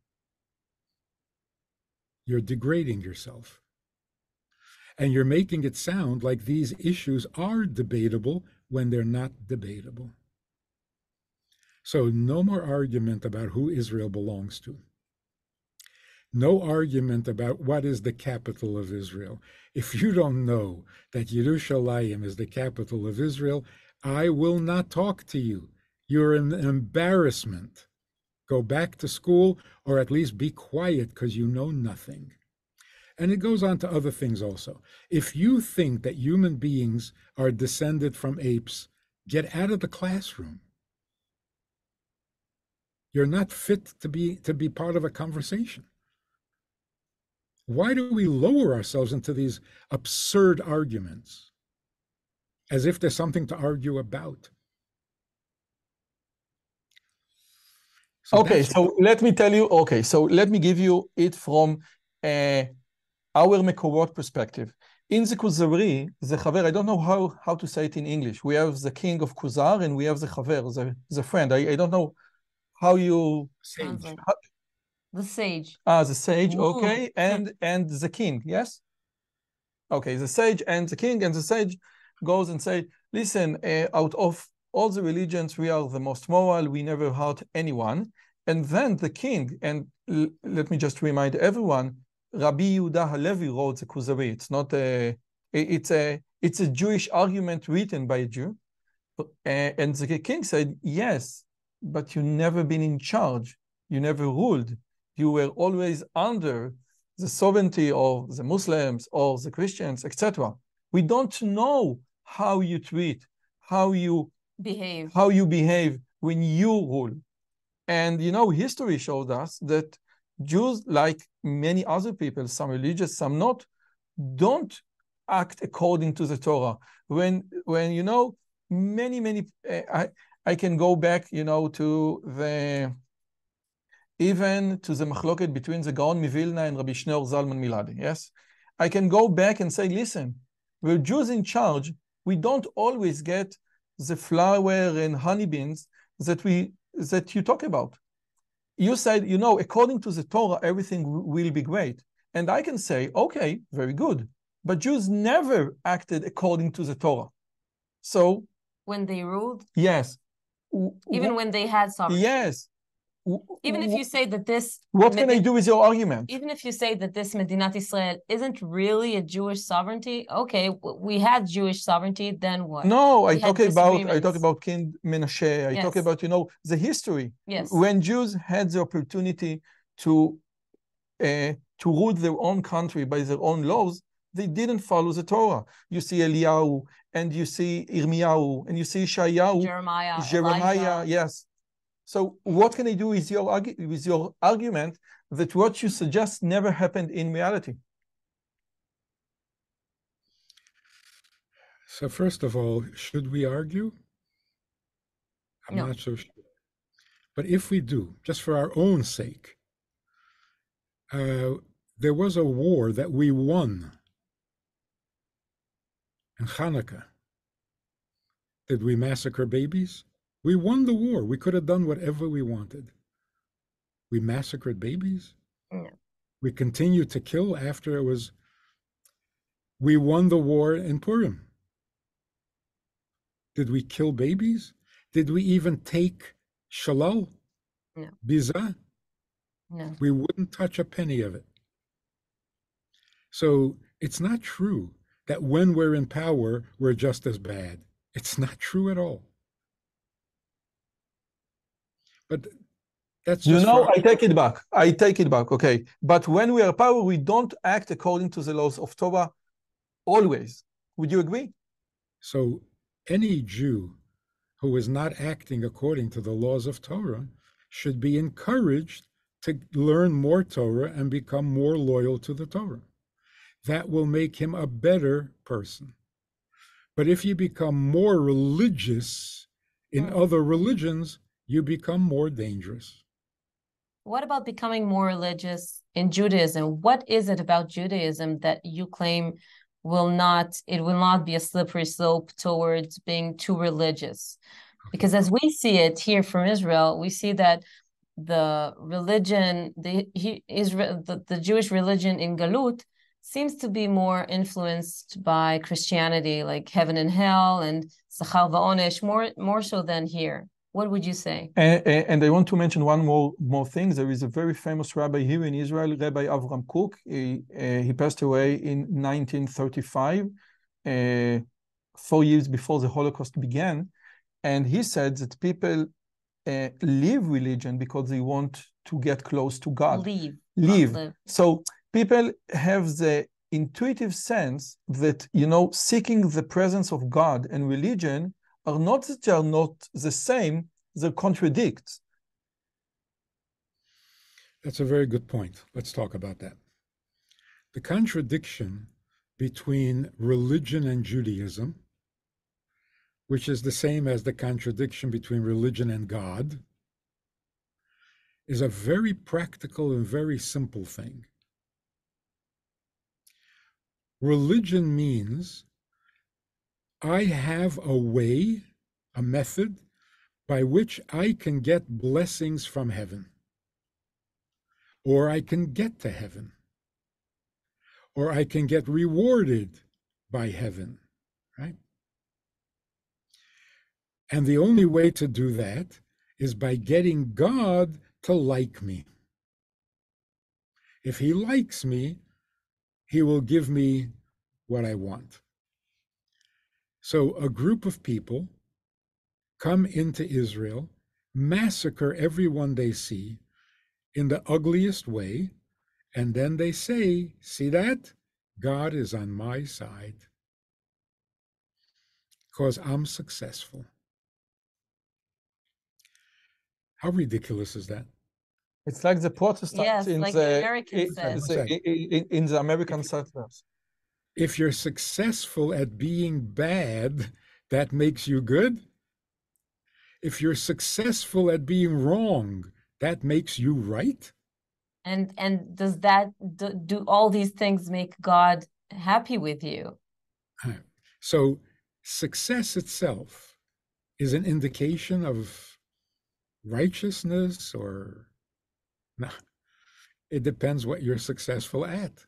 You're degrading yourself. And you're making it sound like these issues are debatable when they're not debatable. So, no more argument about who Israel belongs to. No argument about what is the capital of Israel. If you don't know that Yerushalayim is the capital of Israel, I will not talk to you. You're an embarrassment. Go back to school or at least be quiet because you know nothing. And it goes on to other things also. If you think that human beings are descended from apes, get out of the classroom. You're not fit to be to be part of a conversation. Why do we lower ourselves into these absurd arguments as if there's something to argue about? So okay, so let me tell you. Okay, so let me give you it from uh, our Mekorot perspective. In the Kuzari, the Chaver, I don't know how, how to say it in English. We have the king of Kuzar and we have the Chaver, the, the friend. I, I don't know how you. Sage. The sage. Ah, the sage, Ooh. okay. And and the king, yes? Okay, the sage and the king, and the sage goes and say, listen, uh, out of all the religions, we are the most moral. We never hurt anyone. And then the king, and l- let me just remind everyone, Rabbi Yehuda Halevi wrote the Kuzari. It's not a, it's a, it's a Jewish argument written by a Jew. And the king said, yes, but you've never been in charge. You never ruled. You were always under the sovereignty of the Muslims or the Christians, etc. We don't know how you treat, how you Behave. how you behave when you rule. And you know, history showed us that Jews, like many other people, some religious, some not, don't act according to the Torah. When when you know many many, uh, I I can go back, you know, to the even to the machloket between the Gaon Mivilna and Rabbi Shneur Zalman Miladi. Yes, I can go back and say, listen, we're Jews in charge. We don't always get the flour and honey beans that we that you talk about. You said, you know, according to the Torah, everything will be great. And I can say, okay, very good. But Jews never acted according to the Torah. So, When they ruled, yes. Even when they had sovereignty. Yes. Even if you say that this What can I do with your argument? even if you say that this Medinat Israel isn't really a Jewish sovereignty, okay, we had Jewish sovereignty, then what? No, I We had talk about I talk about King Menashe. I talk about you know the history. Yes. When Jews had the opportunity to uh, to rule their own country by their own laws, they didn't follow the Torah. You see Eliyahu and you see Irmiyahu and you see Shayahu, Jeremiah, Jeremiah. Elijah. Yes. So what can I do with your argu- with your argument that what you suggest never happened in reality? So, first of all, should we argue? I'm No. not so sure. But if we do, just for our own sake, uh, there was a war that we won in Hanukkah. Did we massacre babies? We won the war. We could have done whatever we wanted. We massacred babies. Yeah. We continued to kill after it was. We won the war in Purim. Did we kill babies? Did we even take shalal? No. Biza? No. We wouldn't touch a penny of it. So it's not true that when we're in power, we're just as bad. It's not true at all. But that's You know, for- I take it back. I take it back. Okay. But when we are power, we don't act according to the laws of Torah always. Would you agree? So any Jew who is not acting according to the laws of Torah should be encouraged to learn more Torah and become more loyal to the Torah. That will make him a better person. But if you become more religious in Hmm. other religions, you become more dangerous. What about becoming more religious in Judaism? What is it about Judaism that you claim will not it will not be a slippery slope towards being too religious? Because as we see it here from Israel, we see that the religion, the he, Israel, the, the Jewish religion in Galut seems to be more influenced by Christianity, like heaven and hell and Sachar va'onesh, more more so than here. What would you say? And, and I want to mention one more more thing. There is a very famous rabbi here in Israel, Rabbi Avram Kook. He, uh, he passed away in 1935, uh, four years before the Holocaust began, and he said that people uh, leave religion because they want to get close to God. Leave. Leave. live. So people have the intuitive sense that you know seeking the presence of God and religion are not that they are not the same; they contradict. That's a very good point. Let's talk about that. The contradiction between religion and Judaism, which is the same as the contradiction between religion and God, is a very practical and very simple thing. Religion means I have a way, a method by which I can get blessings from heaven or I can get to heaven, or I can get rewarded by heaven, right? And the only way to do that is by getting God to like me. If he likes me, he will give me what I want. So a group of people come into Israel, massacre everyone they see, in the ugliest way. And then they say, See that? God is on my side because I'm successful. How ridiculous is that? It's like the Protestants Yes, in like the, the American in, in- in the American settlers. If you're successful at being bad, that makes you good. If you're successful at being wrong, that makes you right. And and does that do, do all these things make God happy with you? So, success itself is an indication of righteousness or no. It depends what you're successful at.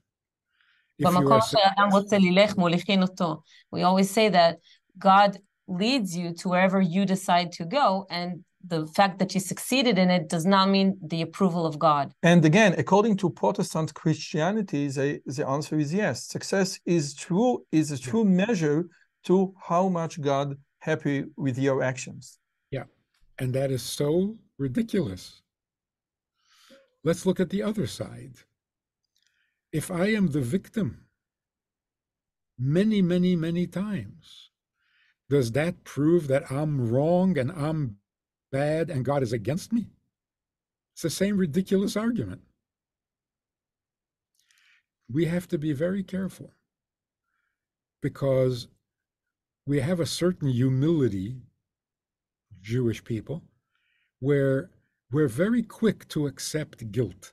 If you במקום are su- שאדם רוצה ללך מוליכין אותו. We always say that God leads you to wherever you decide to go, and the fact that you succeeded in it does not mean the approval of God. And again, according to Protestant Christianity, the, the answer is yes. Success is true is a true measure to how much God happy with your actions. and that is so ridiculous. Let's look at the other side. If I am the victim many, many, many times, does that prove that I'm wrong and I'm bad and God is against me? It's the same ridiculous argument. We have to be very careful because we have a certain humility, Jewish people, where we're very quick to accept guilt.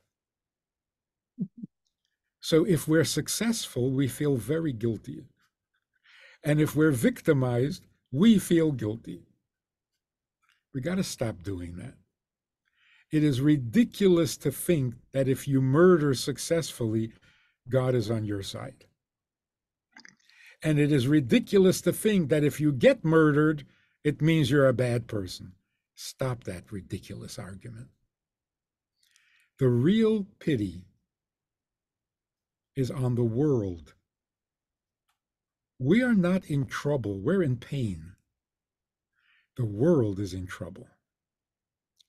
So if we're successful, we feel very guilty. And if we're victimized, we feel guilty. We got to stop doing that. It is ridiculous to think that if you murder successfully, God is on your side. And it is ridiculous to think that if you get murdered, it means you're a bad person. Stop that ridiculous argument. The real pity is on the world. We are not in trouble, we're in pain. The world is in trouble.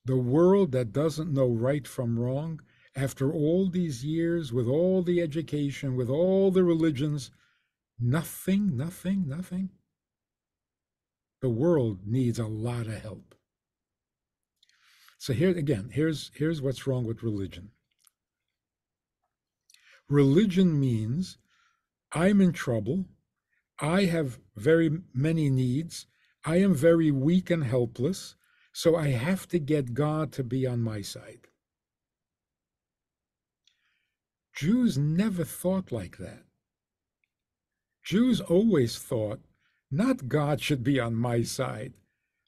The world that doesn't know right from wrong, after all these years, with all the education, with all the religions, nothing, nothing, nothing. The world needs a lot of help. So here again, here's here's what's wrong with religion. Religion means I'm in trouble. I have very many needs. I am very weak and helpless. So I have to get God to be on my side. Jews never thought like that. Jews always thought, not God should be on my side.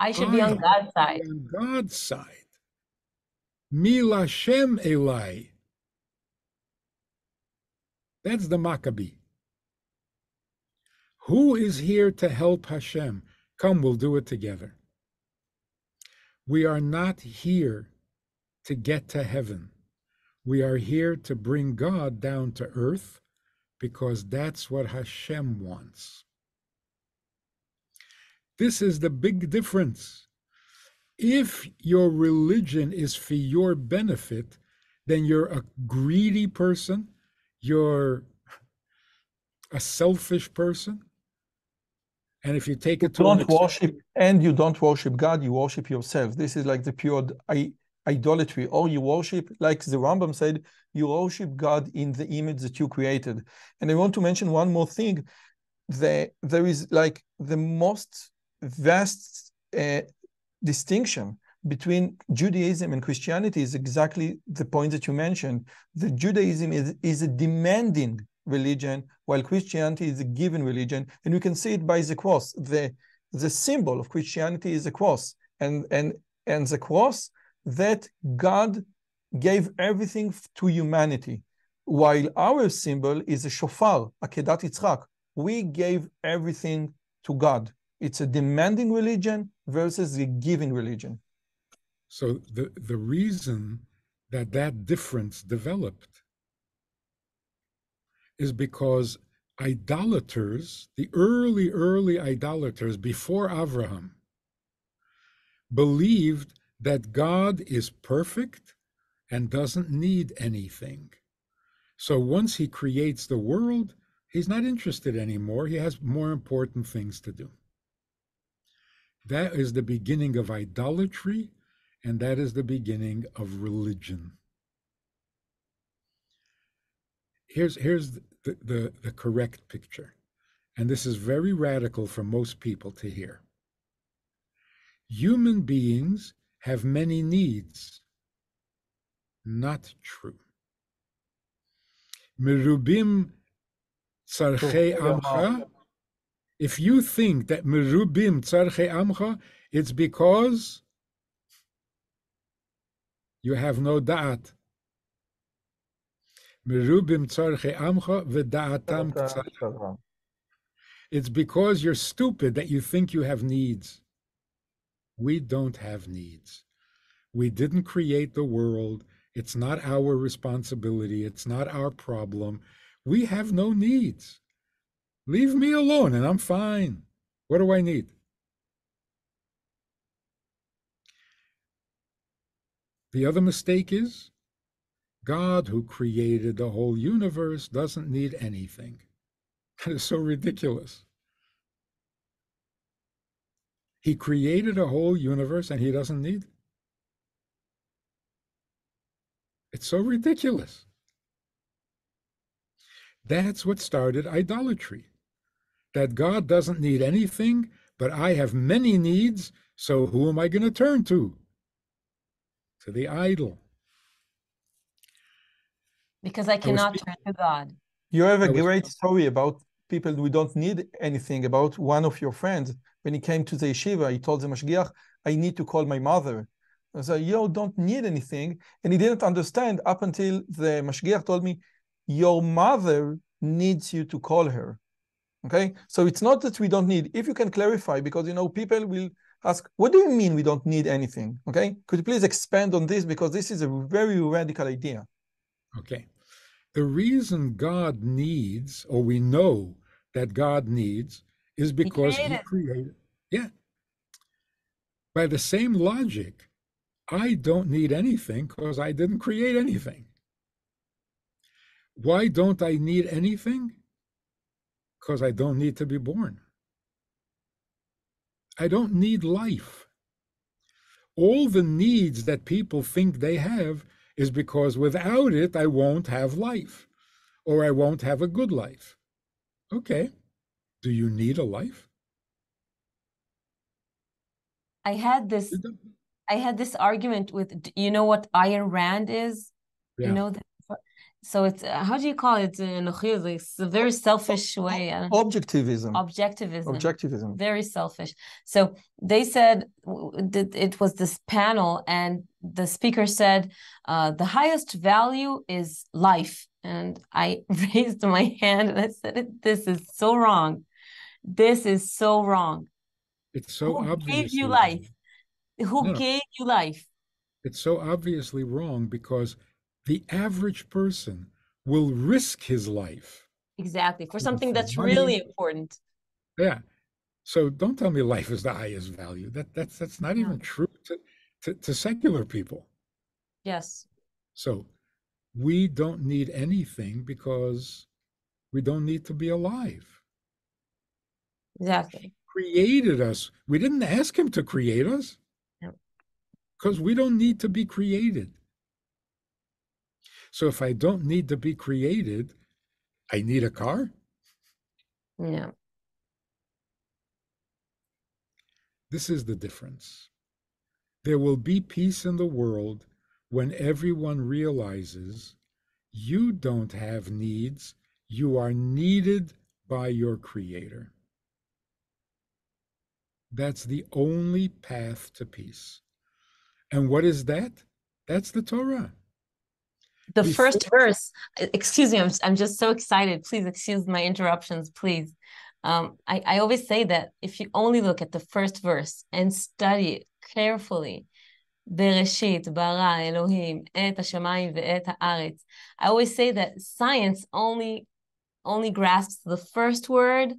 I should be on God's side. On God's side. Mi LaShem Elai. That's the Maccabee. Who is here to help Hashem? Come, we'll do it together. We are not here to get to heaven. We are here to bring God down to earth because that's what Hashem wants. This is the big difference. If your religion is for your benefit, then you're a greedy person you're a selfish person. And if you take it to don't worship and you don't worship God, you worship yourself. This is like the pure idolatry. Or you worship, like the Rambam said, you worship God in the image that you created. And I want to mention one more thing. The, there is like the most vast uh, distinction between Judaism and Christianity is exactly the point that you mentioned. The Judaism is, is a demanding religion, while Christianity is a given religion. And we can see it by the cross. The, the symbol of Christianity is the cross. And, and, and the cross that God gave everything to humanity, while our symbol is a shofar, Akedat Yitzchak. We gave everything to God. It's a demanding religion versus a giving religion. So the, the reason that that difference developed is because idolaters, the early, early idolaters before Abraham, believed that God is perfect and doesn't need anything. So once he creates the world, he's not interested anymore. He has more important things to do. That is the beginning of idolatry and that is the beginning of religion. Here's, here's the, the, the correct picture, and this is very radical for most people to hear. Human beings have many needs. Not true. Merubim tzarchei amcha. If you think that merubim tzarchei amcha, it's because you have no da'at. It's because you're stupid that you think you have needs. We don't have needs. We didn't create the world. It's not our responsibility. It's not our problem. We have no needs. Leave me alone and I'm fine. What do I need? The other mistake is God, who created the whole universe, doesn't need anything. That is so ridiculous. He created a whole universe and he doesn't need. It's so ridiculous. That's what started idolatry. That God doesn't need anything, but I have many needs, so who am I going to turn to? To the idol. Because I cannot turn to God. You have a great story about people who don't need anything, about one of your friends when he came to the yeshiva, he told the mashgiach, I need to call my mother. I said, you don't need anything. And he didn't understand up until the mashgiach told me, your mother needs you to call her. Okay, so it's not that we don't need, if you can clarify, because you know, people will ask, what do you mean we don't need anything? Okay, could you please expand on this? Because this is a very radical idea. Okay. The reason God needs, or we know that God needs, is because he created. He created. Yeah. By the same logic, I don't need anything because I didn't create anything. Why don't I need anything? Because I don't need to be born. I don't need life. All the needs that people think they have is because without it, I won't have life or I won't have a good life. Okay. Do you need a life? I had this I had this argument with you know what Ayn Rand is? Yeah. You know the so it's uh, how do you call it in it's a very selfish way uh, objectivism. Objectivism. Objectivism. Very selfish. So they said it was this panel and the speaker said uh, the highest value is life. And i raised my hand and i said this is so wrong. This is so wrong. It's so who obvious gave you life? Who no. gave you life? It's so obviously wrong because the average person will risk his life. Exactly. For something that's money. really important. Yeah. So don't tell me life is the highest value. That that's that's not even true to, to, to secular people. Yes. So we don't need anything because we don't need to be alive. Exactly. He created us. We didn't ask him to create us. Because we don't need to be created. So if I don't need to be created, I need a car? Yeah. This is the difference. There will be peace in the world when everyone realizes you don't have needs, you are needed by your Creator. That's the only path to peace. And what is that? That's the Torah the Before- first verse excuse me I'm, I'm just so excited please excuse my interruptions please um, I, I always say that if you only look at the first verse and study it carefully בראשית ברא אלוהים את השמיים ואת הארץ. I always say that science only only grasps the first word,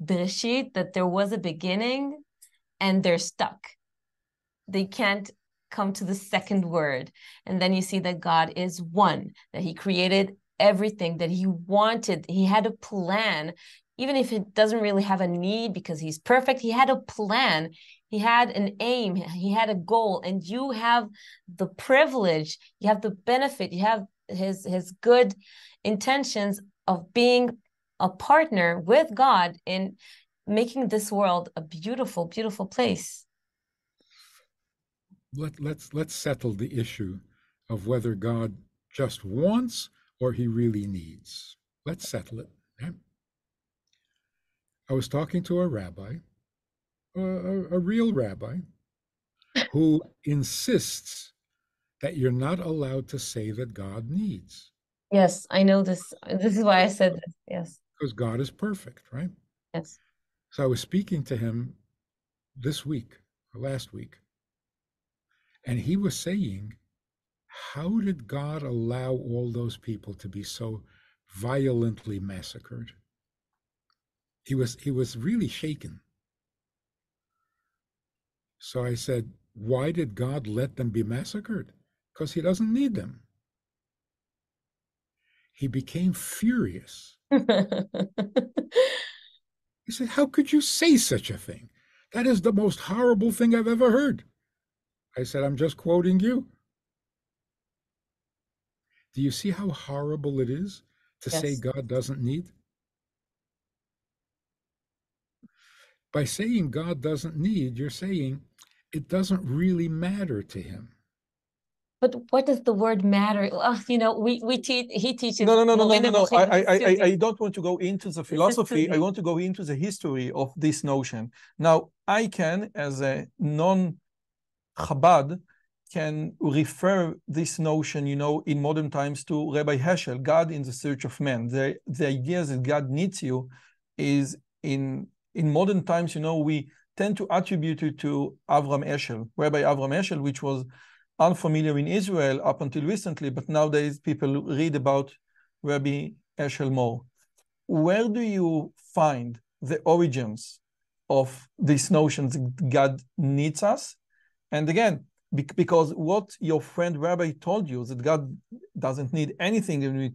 bereshit, that there was a beginning, and they're stuck. They can't come to the second word. And then you see that God is one, that He created everything that He wanted. He had a plan, even if it doesn't really have a need because He's perfect. He had a plan. He had an aim. He had a goal. And you have the privilege, you have the benefit, you have His His good intentions of being a partner with God in making this world a beautiful, beautiful place let, let's let's settle the issue of whether God just wants or he really needs. Let's settle it. I was talking to a rabbi, a, a real rabbi, who insists that you're not allowed to say that God needs. Yes, I know this. This is why I said this. Yes. Because God is perfect, right? Yes. So I was speaking to him this week or last week, and he was saying, How did God allow all those people to be so violently massacred? He was he was really shaken. So I said, Why did God let them be massacred? Because he doesn't need them. He became furious. he said, How could you say such a thing? That is the most horrible thing I've ever heard. I said, I'm just quoting you. Do you see how horrible it is to yes. say God doesn't need? By saying God doesn't need, you're saying it doesn't really matter to him. But what does the word matter? Well, you know, we we teach. He teaches. No, no, no, no, no, no, no. I, I, I, I don't want to go into the philosophy. I want to go into the history of this notion. Now, I can, as a non-Chabad, can refer this notion, you know, in modern times to Rabbi Heschel, God in the search of man. The the idea that God needs you is in in modern times, you know, we tend to attribute it to Avram Heschel, Rabbi Avram Heschel, which was unfamiliar in Israel up until recently, but nowadays people read about Rabbi Heschel more. Where do you find the origins of these notions that God needs us? And again, because what your friend Rabbi told you that God doesn't need anything, and we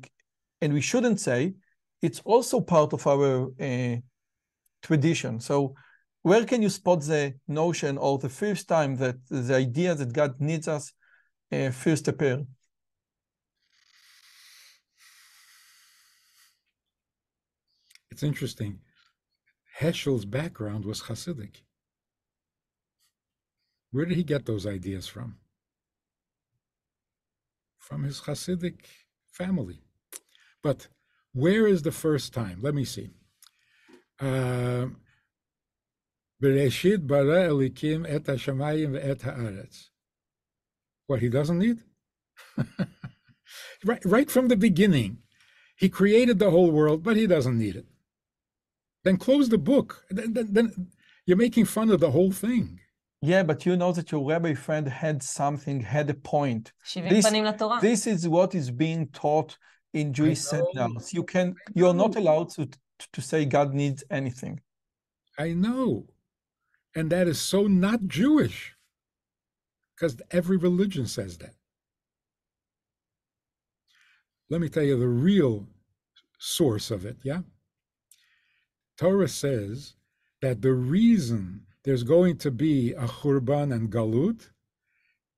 and we shouldn't say, it's also part of our uh, tradition. So, where can you spot the notion or the first time that the idea that God needs us uh, first appear? It's interesting. Heschel's background was Hasidic. Where did he get those ideas from? From his Hasidic family. But where is the first time? Let me see. Um, Bereshit bara Elokim et hashamayim ve'et haaretz. What he doesn't need? right, right from the beginning, he created the whole world, but he doesn't need it. Then close the book. Then, then, then you're making fun of the whole thing. Yeah, but you know that your rabbi friend had something, had a point. This, this is what is being taught in Jewish seminars. You can you're not allowed to to say God needs anything. I know. And that is so not Jewish. Because every religion says that. Let me tell you the real source of it, yeah? Torah says that the reason there's going to be a churban and galut,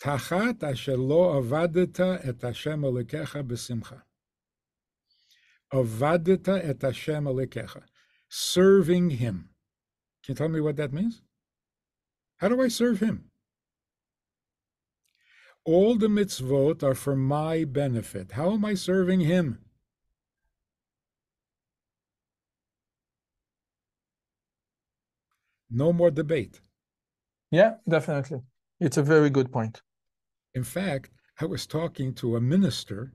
tachat asher lo avadeta et Hashem Elokecha besimcha. Avadeta et Hashem Elokecha. Serving him. Can you tell me what that means? How do I serve him? All the mitzvot are for my benefit. How am I serving him? No more debate. Yeah, definitely. It's a very good point. In fact, I was talking to a minister,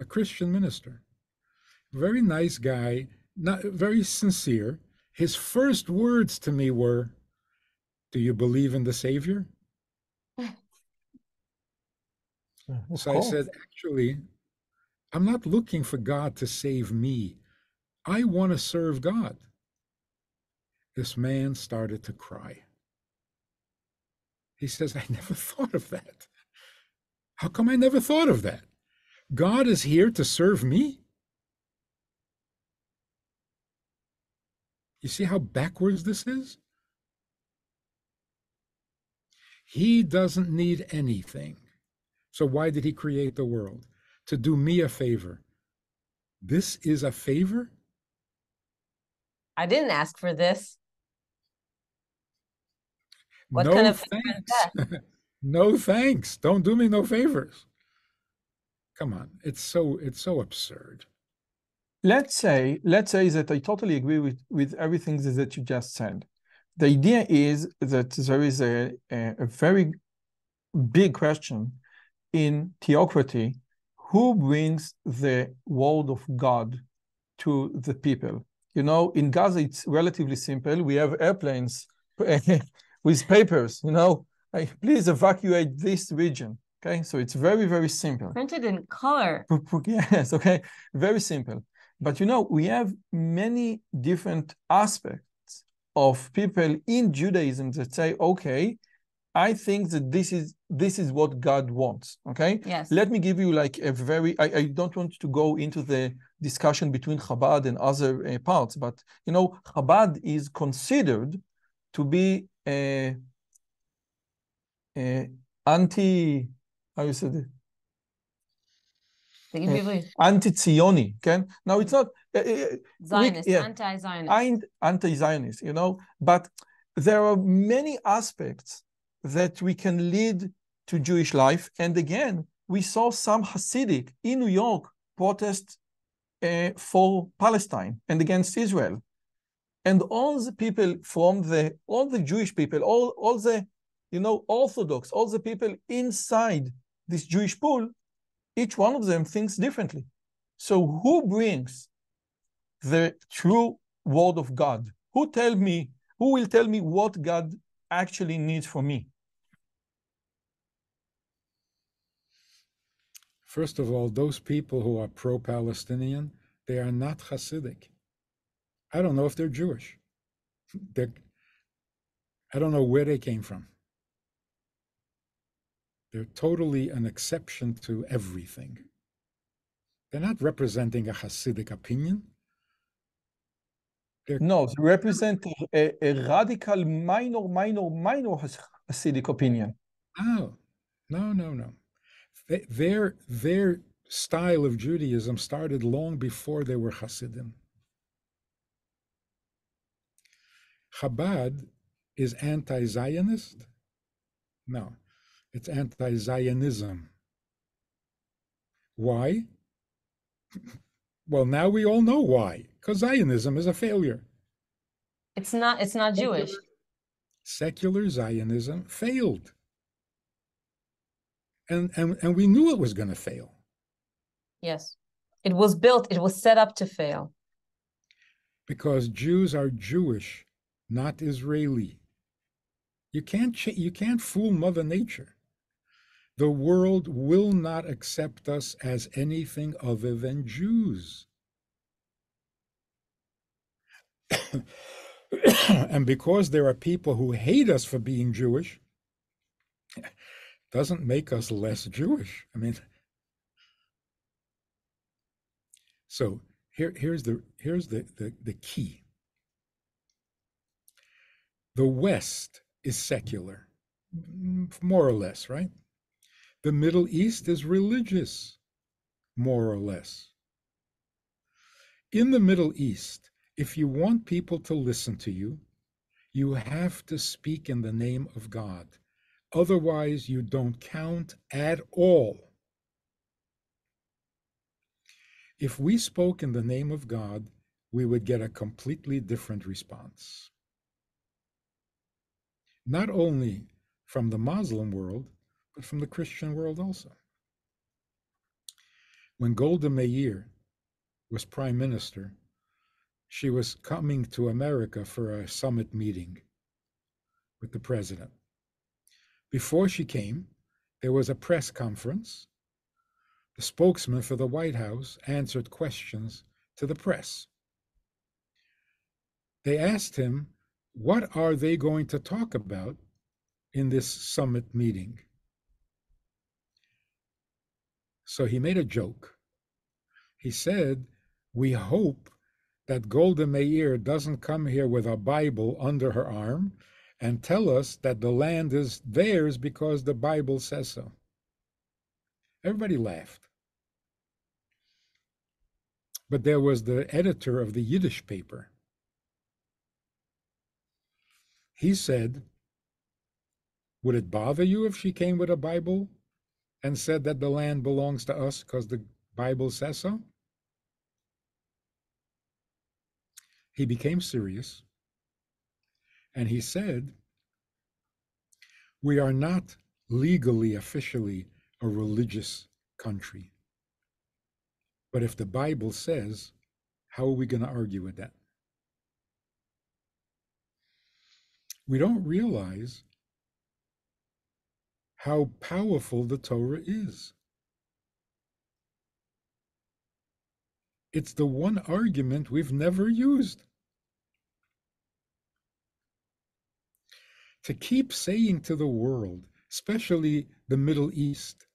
a Christian minister, very nice guy, not very sincere. His first words to me were, "Do you believe in the Savior?" So I said, "Actually, I'm not looking for God to save me. I want to serve God." This man started to cry. He says, "I never thought of that. How come I never thought of that? God is here to serve me?" You see how backwards this is? He doesn't need anything. So why did he create the world? To do me a favor. This is a favor? I didn't ask for this. What no kind of thanks. no thanks. Don't do me no favors. Come on. It's so it's so absurd. Let's say, let's say that I totally agree with, with everything that that you just said. The idea is that there is a, a, a very big question in theocracy who brings the word of God to the people? You know, in Gaza, it's relatively simple. We have airplanes with papers, you know, like, please evacuate this region. Okay, so it's very, very simple. Printed in color. Yes, okay, very simple. But you know, we have many different aspects of people in Judaism that say, okay, I think that this is this is what God wants. Okay. Yes. Let me give you like a very I, I don't want to go into the discussion between Chabad and other uh, parts, but you know, Chabad is considered to be a, a anti, how you said it? anti-Zioni, כן? Now it's not... Eh, eh, eh, Zionist, yeah, anti-Zionist. Anti-Zionist, you know? But there are many aspects that we can lead to Jewish life. And again, we saw some Hasidic in New York protest uh, for Palestine and against Israel. And all the people from the, all the Jewish people, all, all the, you know, Orthodox, all the people inside this Jewish pool, each one of them thinks differently. So who brings the true word of God? Who tell me, who will tell me what God actually needs from me? First of all, those people who are pro Palestinian, they are not Hasidic. I don't know if they're Jewish. They're, I don't know where they came from. They're totally an exception to everything. They're not representing a Hasidic opinion. They're no, they represent a, a radical, minor, minor, minor Hasidic opinion. Oh, no, no, no their their style of Judaism started long before they were Hasidim. Chabad is anti-Zionist? No, it's anti-Zionism. Why? well, now we all know why. Because Zionism is a failure. It's not. It's not Jewish. Secular Zionism failed and and and we knew it was going to fail yes it was built it was set up to fail because jews are jewish not israeli you can't you can't fool mother nature the world will not accept us as anything other than jews and because there are people who hate us for being jewish doesn't make us less Jewish. I mean, so here, here's the here's the, the, the key. The West is secular, more or less, right? The Middle East is religious, more or less. In the Middle East, if you want people to listen to you, you have to speak in the name of God. Otherwise, you don't count at all. If we spoke in the name of God, we would get a completely different response. Not only from the Muslim world, but from the Christian world also. When Golda Meir was prime minister, she was coming to America for a summit meeting with the president. Before she came, there was a press conference. The spokesman for the White House answered questions to the press. They asked him, What are they going to talk about in this summit meeting? So he made a joke. He said, We hope that Golda Meir doesn't come here with a Bible under her arm and tell us that the land is theirs because the Bible says so. Everybody laughed. But there was the editor of the Yiddish paper. He said, Would it bother you if she came with a Bible and said that the land belongs to us because the Bible says so? He became serious and he said, We are not legally, officially a religious country. But if the Bible says, how are we going to argue with that? We don't realize how powerful the Torah is. It's the one argument we've never used. to keep saying to the world, especially the Middle East,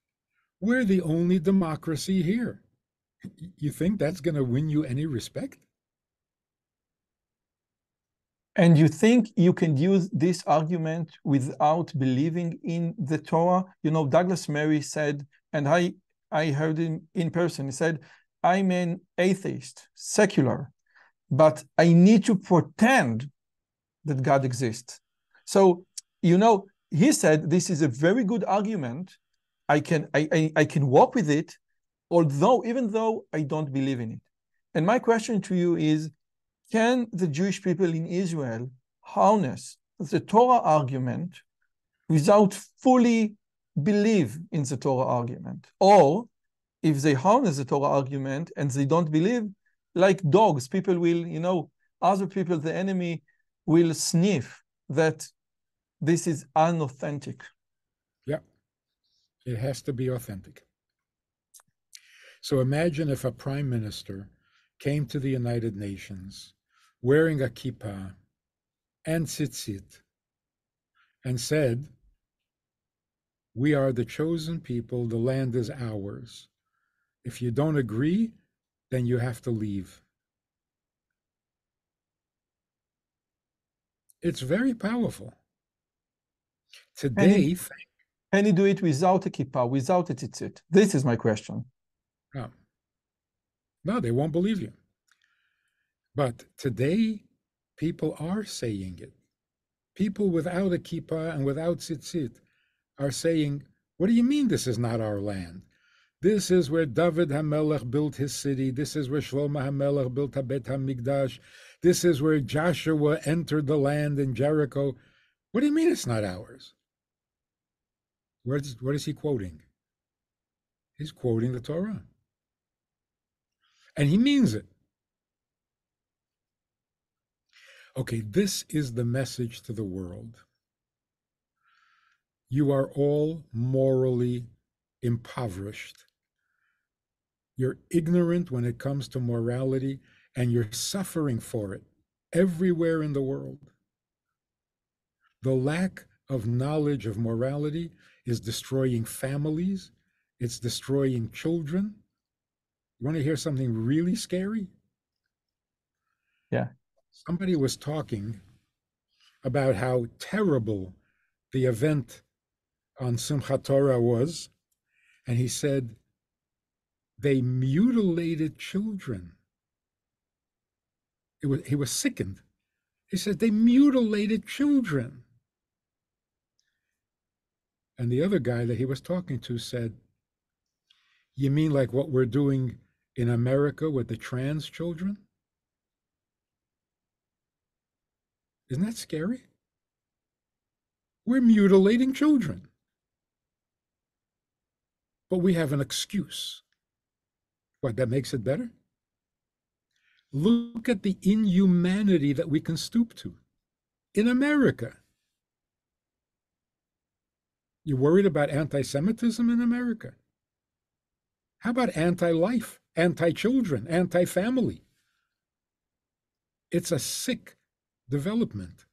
we're the only democracy here. You think that's going to win you any respect? And you think you can use this argument without believing in the Torah? You know, Douglas Murray said, and I, I heard him in person, he said, I'm an atheist, secular, but I need to pretend that God exists. So, you know, he said this is a very good argument. I can I, I, I can walk with it, although even though I don't believe in it. And my question to you is, can the Jewish people in Israel harness the Torah argument without fully believe in the Torah argument? Or if they harness the Torah argument and they don't believe, like dogs, people will, you know, other people, the enemy will sniff that this is unauthentic. Yeah, it has to be authentic. So imagine if a prime minister came to the United Nations wearing a kippah and tzitzit and said, We are the chosen people, the land is ours. If you don't agree, then you have to leave. It's very powerful. Today, can he do it without a kippah, without a tzitzit? This is my question. No. no, they won't believe you. But today, people are saying it. People without a kippah and without tzitzit are saying, What do you mean this is not our land? This is where David HaMelech built his city. This is where Shlomo HaMelech built Habet HaMikdash. This is where Joshua entered the land in Jericho. What do you mean it's not ours? What is, what is he quoting? He's quoting the Torah. And he means it. Okay, this is the message to the world. You are all morally impoverished. You're ignorant when it comes to morality, and you're suffering for it everywhere in the world. The lack of knowledge of morality is destroying families, it's destroying children. You want to hear something really scary? Yeah. Somebody was talking about how terrible the event on Simchat Torah was, and he said they mutilated children. It was, he was sickened. He said, they mutilated children. And the other guy that he was talking to said, You mean like what we're doing in America with the trans children? Isn't that scary? We're mutilating children. But we have an excuse. What, that makes it better? Look at the inhumanity that we can stoop to in America. You're worried about anti Semitism in America? How about anti life, anti children, anti family? It's a sick development.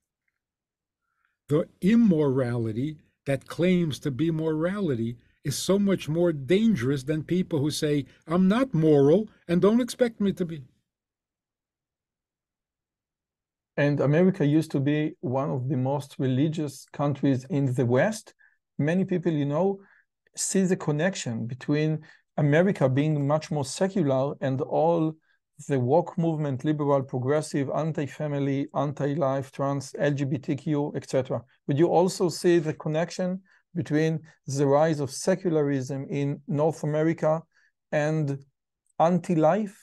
The immorality that claims to be morality is so much more dangerous than people who say, I'm not moral and don't expect me to be. And America used to be one of the most religious countries in the West. Many people, you know, see the connection between America being much more secular and all the woke movement, liberal, progressive, anti-family, anti-life, trans, LGBTQ, etc. Would you also see the connection between the rise of secularism in North America and anti-life?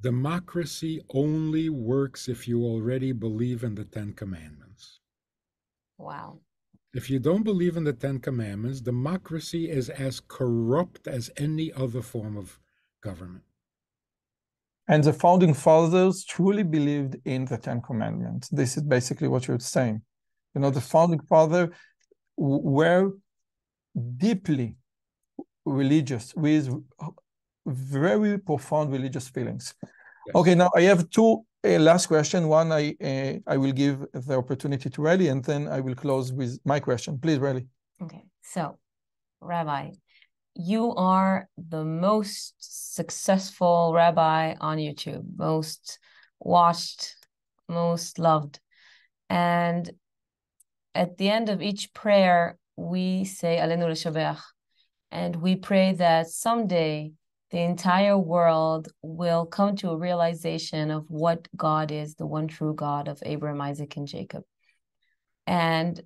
Democracy only works if you already believe in the Ten Commandments. Wow. If you don't believe in the Ten Commandments, democracy is as corrupt as any other form of government. And the founding fathers truly believed in the Ten Commandments. This is basically what you're saying. You know, the founding father were deeply religious with very profound religious feelings. Yes. Okay, now I have two uh, last question. One, I uh, I will give the opportunity to Riley, and then I will close with my question. Please, Riley. Okay, so, Rabbi, you are the most successful rabbi on YouTube, most watched, most loved, and at the end of each prayer, we say Alenu Leshabeach, and we pray that someday the entire world will come to a realization of what God is, the one true God of Abraham, Isaac, and Jacob. And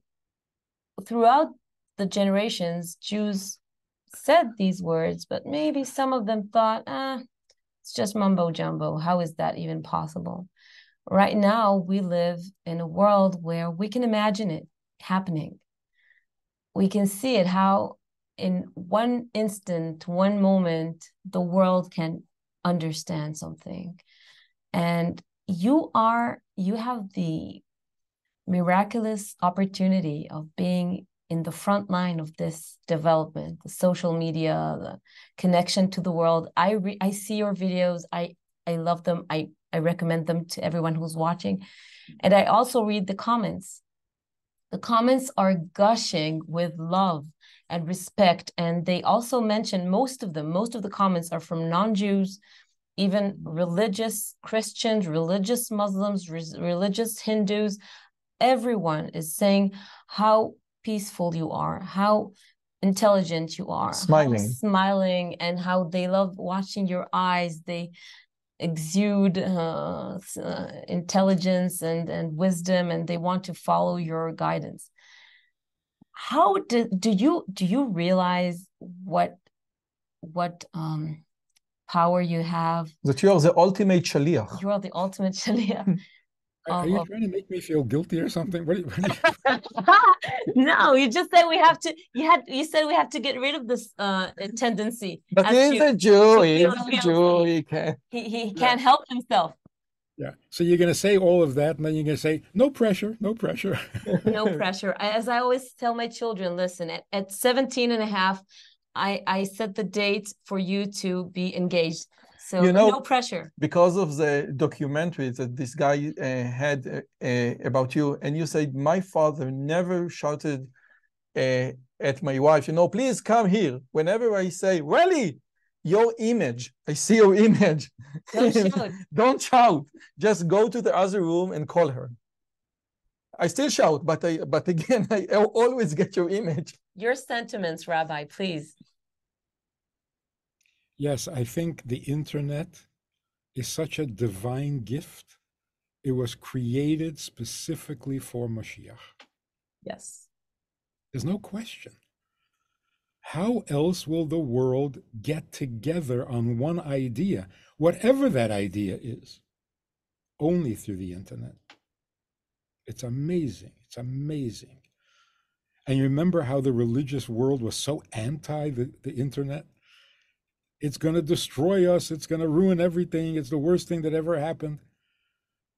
throughout the generations, Jews said these words, but maybe some of them thought, ah, it's just mumbo jumbo. How is that even possible? Right now, we live in a world where we can imagine it happening. We can see it how, in one instant, one moment, the world can understand something. And you are, you have the miraculous opportunity of being in the front line of this development the social media the connection to the world. I re- i see your videos. I i love them. I i recommend them to everyone who's watching. And i also read the comments. The comments are gushing with love and respect and they also mention most of them. Most of the comments are from non-jews even religious christians religious muslims re- religious hindus. Everyone is saying how peaceful you are, how intelligent you are, smiling, smiling, and how they love watching your eyes. They exude uh, uh, intelligence and and wisdom, and they want to follow your guidance. How do do you do you realize what what um power you have? That you are the ultimate shaliach. You are the ultimate shaliach. Are, you trying to make me feel guilty or something? What, what you... no, you just said we have to. You had. You said we have to get rid of this uh tendency. But he's a Jew. He's a Jew. He can. He he can't help himself. Yeah. So you're going to say all of that, and then you're going to say, no pressure, no pressure. no pressure. As I always tell my children, listen, at, at 17 and a half, I, I set the date for you to be engaged. So you know, no pressure. Because of the documentary that this guy uh, had uh, uh, about you, and you said, my father never shouted uh, at my wife, you know, please come here. Whenever I say, Welly, your image, I see your image. Don't shout. Don't shout. Just go to the other room and call her. I still shout, but I but again, I always get your image. Your sentiments, Rabbi, please. Yes, I think the internet is such a divine gift. It was created specifically for Mashiach. Yes. There's no question. How else will the world get together on one idea, whatever that idea is? Only through the internet. It's amazing. It's amazing. And you remember how the religious world was so anti the, the internet? It's going to destroy us. It's going to ruin everything. It's the worst thing that ever happened.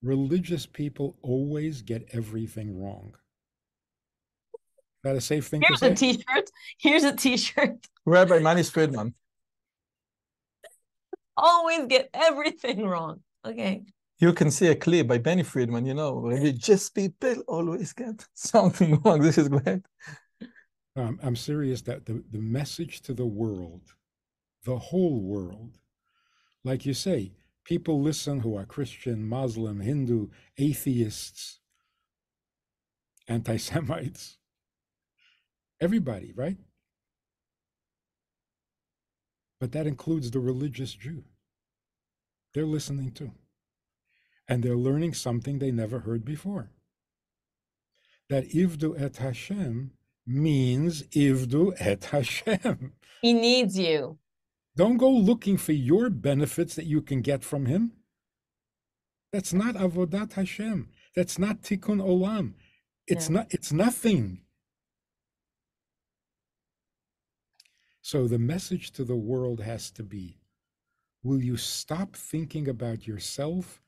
Religious people always get everything wrong. Is that a safe thing Here's to say? a t-shirt. Here's a t-shirt. Rabbi Manis Friedman. Always get everything wrong. Okay. You can see a clip by Benny Friedman, you know, religious people always get something wrong. This is great. Um, I'm serious that the, the message to the world the whole world. Like you say, people listen who are Christian, Muslim, Hindu, atheists, anti Semites. Everybody, right? But that includes the religious Jew. They're listening too. And they're learning something they never heard before. That Ivdu et Hashem means Ivdu et Hashem. He needs you. Don't go looking for your benefits that you can get from him. That's not avodat Hashem. That's not tikkun olam. It's yeah. not. It's nothing. So the message to the world has to be: Will you stop thinking about yourself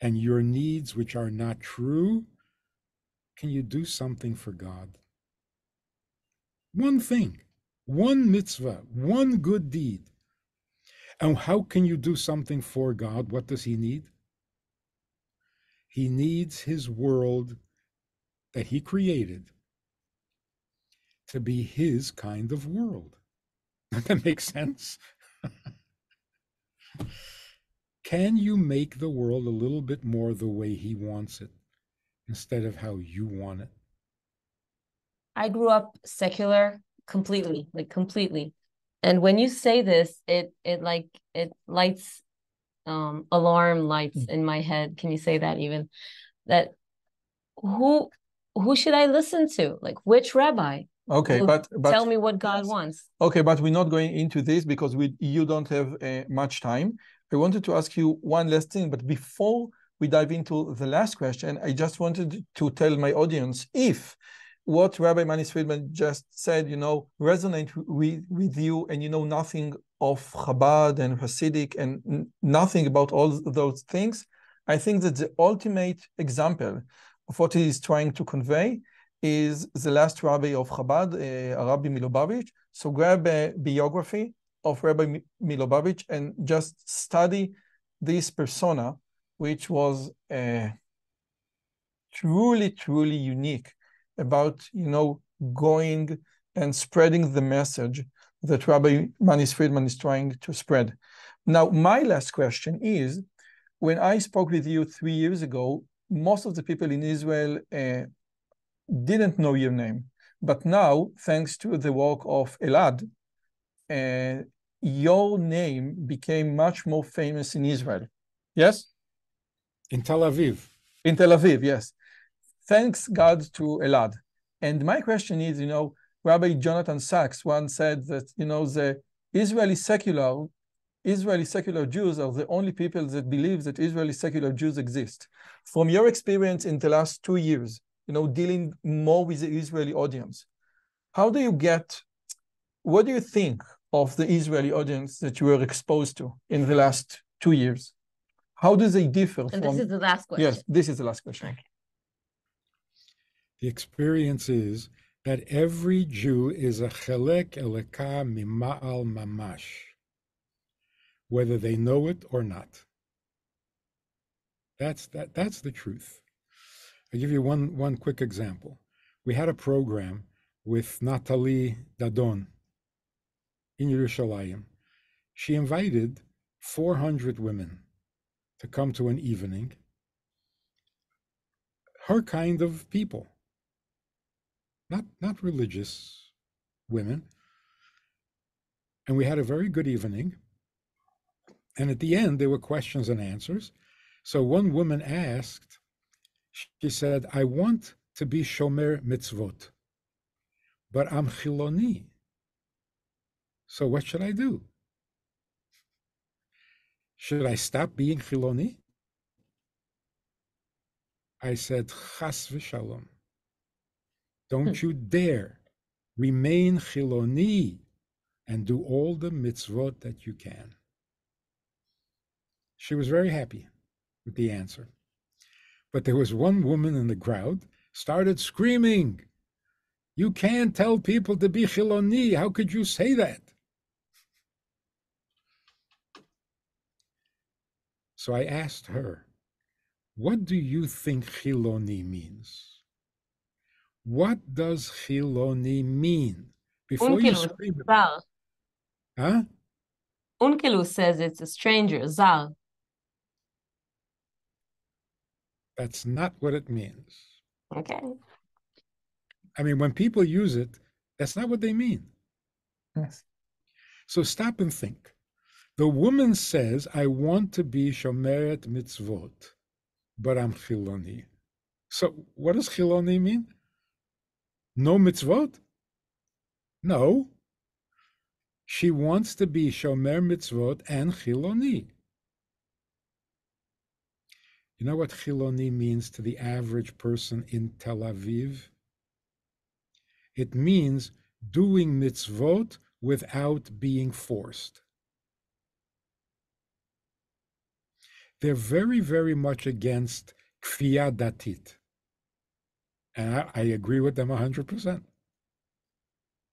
and your needs, which are not true? Can you do something for God? One thing one mitzvah, one good deed. And how can you do something for God? What does He need? He needs His world that He created to be His kind of world. That make sense? can you make the world a little bit more the way He wants it instead of how you want it? I grew up secular completely like completely and when you say this it it like it lights um alarm lights mm. in my head can you say that even that who who should I listen to? Like which rabbi? Okay, but, but tell me what God wants. Okay, but we're not going into this because we you don't have uh, much time. I wanted to ask you one last thing, but before we dive into the last question, I just wanted to tell my audience if what Rabbi Manis Friedman just said, you know, resonate with, with you and you know nothing of Chabad and Hasidic and nothing about all those things, I think that the ultimate example of what he is trying to convey is the last rabbi of Chabad, uh, Rabbi MiLubavitch. So grab a biography of Rabbi MiLubavitch and just study this persona, which was uh, truly, truly unique about, you know, going and spreading the message that Rabbi Manis Friedman is trying to spread. Now, my last question is, when I spoke with you three years ago, most of the people in Israel uh, didn't know your name. But now, thanks to the work of Elad, uh, your name became much more famous in Israel. Yes? In Tel Aviv. In Tel Aviv, yes. Thanks God to Elad. And my question is, you know, Rabbi Jonathan Sacks once said that, you know, the Israeli secular Israeli secular Jews are the only people that believe that Israeli secular Jews exist. From your experience in the last two years, you know, dealing more with the Israeli audience, how do you get, what do you think of the Israeli audience that you were exposed to in the last two years? How do they differ and from... this is the last question. Yes, this is the last question. Okay. The experience is that every Jew is a chelek Eloka mima'al mamash whether they know it or not. That's that that's the truth. I'll give you one one quick example. We had a program with Natalie Dadon in Yerushalayim. She invited 400 women to come to an evening. Her kind of people, not not religious women. And we had a very good evening. And at the end, there were questions and answers. So one woman asked, she said, I want to be Shomer Mitzvot, but I'm Chiloni. So what should I do? Should I stop being Chiloni? I said, Chas v'shalom. Don't hmm. you dare remain Chiloni and do all the mitzvot that you can. She was very happy with the answer. But there was one woman in the crowd started screaming, You can't tell people to be Chiloni. How could you say that? So I asked her, What do you think Chiloni means? What does Chiloni mean? Before you scream about, Huh? Onkelos says it's a stranger, Zal. That's not what it means. Okay. I mean, when people use it, that's not what they mean. Yes. So stop and think. The woman says, I want to be Shomeret Mitzvot, but I'm Chiloni. So what does Chiloni mean? No mitzvot? No. She wants to be Shomer Mitzvot and Chiloni. You know what Chiloni means to the average person in Tel Aviv? It means doing mitzvot without being forced. They're very, very much against kfiyah datit. And I, I agree with them 100%.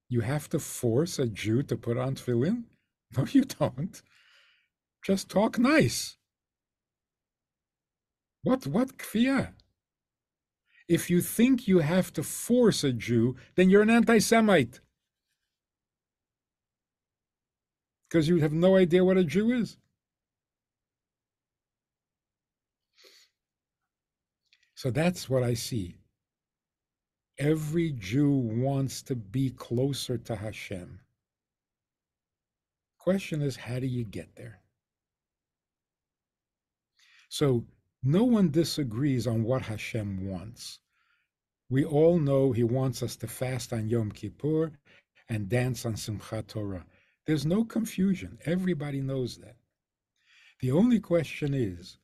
You have to force a Jew to put on tefillin? No, you don't. Just talk nice. What what kfiyah? If you think you have to force a Jew, then you're an anti-Semite. Because you have no idea what a Jew is. So that's what I see. Every Jew wants to be closer to Hashem. Question is, how do you get there? So no one disagrees on what Hashem wants. We all know he wants us to fast on Yom Kippur and dance on Simchat Torah. There's no confusion. Everybody knows that. The only question is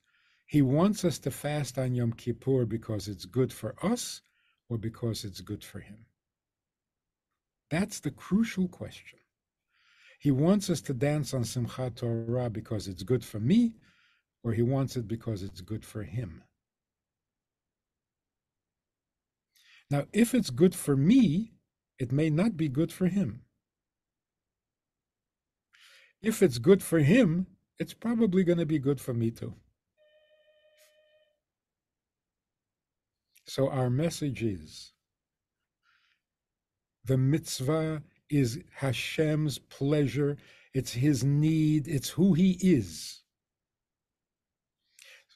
he wants us to fast on Yom Kippur because it's good for us or because it's good for him. That's the crucial question. He wants us to dance on Simchat Torah because it's good for me, or he wants it because it's good for him. Now, if it's good for me, it may not be good for him. If it's good for him, it's probably going to be good for me too. So, our message is the mitzvah is Hashem's pleasure, it's his need, it's who he is.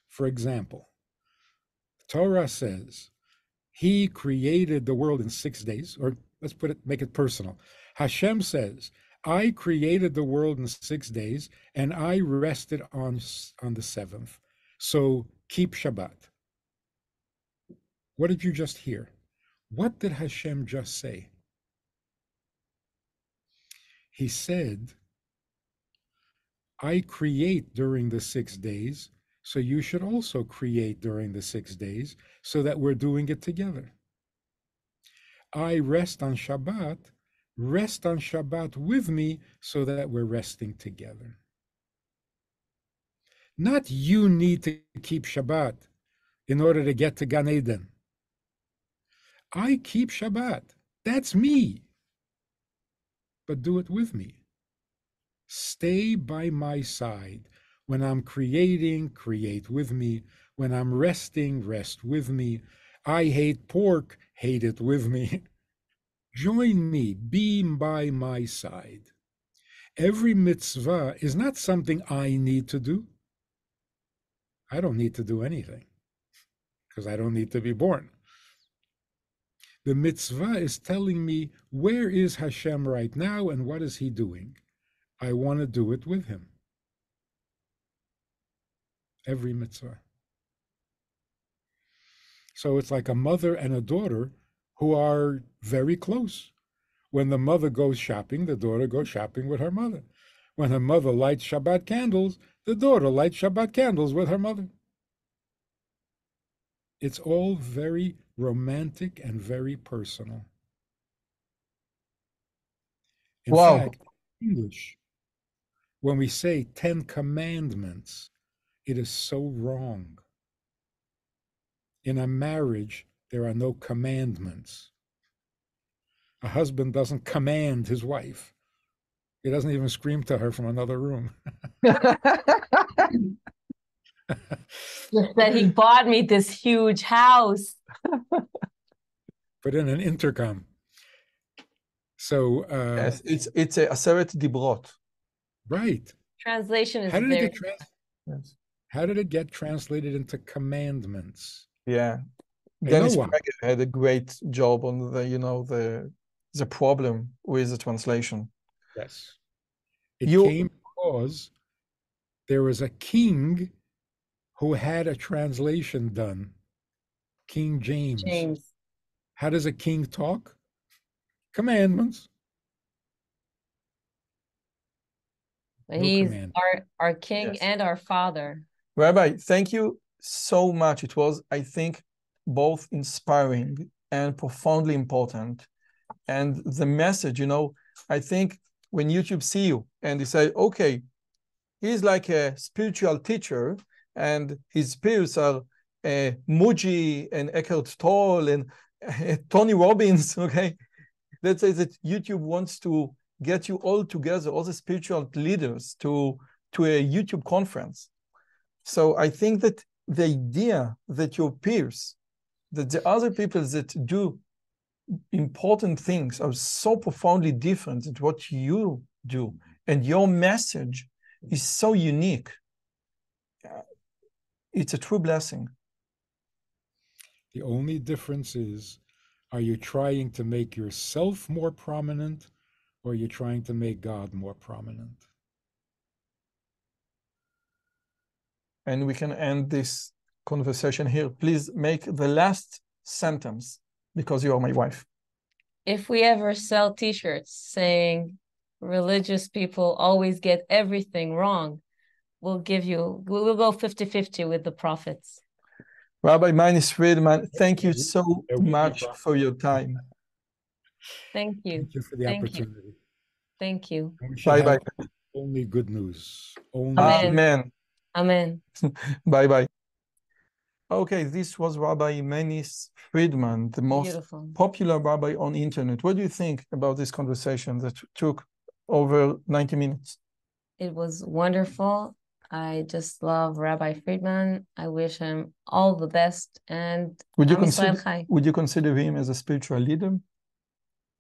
For example, Torah says he created the world in six days, or let's put it, make it personal. Hashem says, I created the world in six days and I rested on, on the seventh. So keep Shabbat. What did you just hear? What did Hashem just say? He said, I create during the six days, so you should also create during the six days so that we're doing it together. I rest on Shabbat, rest on Shabbat with me so that we're resting together. Not you need to keep Shabbat in order to get to Gan Eden. I keep Shabbat. That's me but do it with me. Stay by my side. When I'm creating, create with me. When I'm resting, rest with me. I hate pork, hate it with me. Join me, be by my side. Every mitzvah is not something I need to do. I don't need to do anything because I don't need to be born. The mitzvah is telling me where is Hashem right now and what is he doing. I want to do it with him. Every mitzvah. So it's like a mother and a daughter who are very close. When the mother goes shopping, the daughter goes shopping with her mother. When her mother lights Shabbat candles, the daughter lights Shabbat candles with her mother. It's all very romantic and very personal. In wow. fact, English, when we say Ten Commandments, it is so wrong. In a marriage, there are no commandments. A husband doesn't command his wife. He doesn't even scream to her from another room. that he bought me this huge house. Put in an intercom. So uh, yes, it's it's a Aseret Dibrot. Right. Translation is how did very... it get trans- yes. How did it get translated into commandments? Yeah. Dennis had a great job on the you know the the problem with the translation. Yes. It you... came because there was a king who had a translation done. King James. James. How does a king talk? Commandments. No He's our, our king yes. and our father. Rabbi, thank you so much. It was, I think, both inspiring and profoundly important. And the message, you know, I think when YouTube see you and they say, okay, he's like a spiritual teacher, and his peers are uh, Mooji and Eckhart Tolle and uh, Tony Robbins. Okay, let's say that YouTube wants to get you all together, all the spiritual leaders, to to a YouTube conference. So I think that the idea that your peers, that the other people that do important things are so profoundly different than what you do, and your message is so unique it's a true blessing. The only difference is are you trying to make yourself more prominent or are you trying to make God more prominent? And we can end this conversation here. Please make the last sentence because you are my wife. If we ever sell t-shirts saying religious people always get everything wrong, we'll give you we'll go 50-50 with the profits. Rabbi Manis Friedman, thank you so much for your time. Thank you. Thank you for the Thank you. opportunity. Thank you. And we should Bye have bye. Only good news. Only Amen. Amen. Amen. Bye bye. Okay, this was Rabbi Manis Friedman, the most Beautiful. popular rabbi on internet. What do you think about this conversation that took over 90 minutes? It was wonderful. I just love Rabbi Friedman. I wish him all the best and Would you consider would you consider him as a spiritual leader?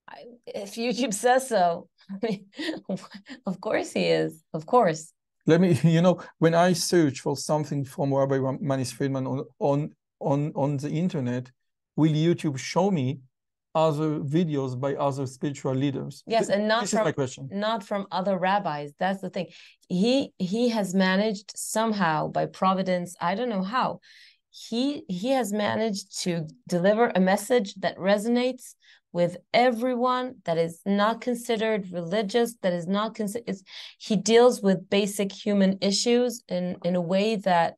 I- if YouTube says so. of course he is. Of course. Let me, you know, when I search for something from Rabbi Manis Friedman on on on on the internet, will YouTube show me other videos by other spiritual leaders? Yes, and not this is my from- question. Not from other rabbis. That's the thing. He he has managed somehow by providence, I don't know how. He he has managed to deliver a message that resonates with everyone that is not considered religious, that is not considered. He deals with basic human issues in in a way that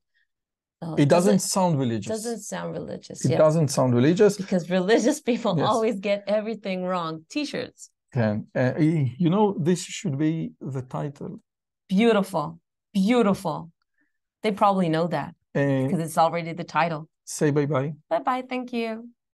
uh, It doesn't sound religious. It doesn't sound religious. it yeah. doesn't sound religious. because religious people Yes. always get everything wrong. T-shirts, Can uh, you know this should be the title. beautiful, beautiful. They probably know that Uh, because it's already the title. say bye bye. Bye bye. Thank you.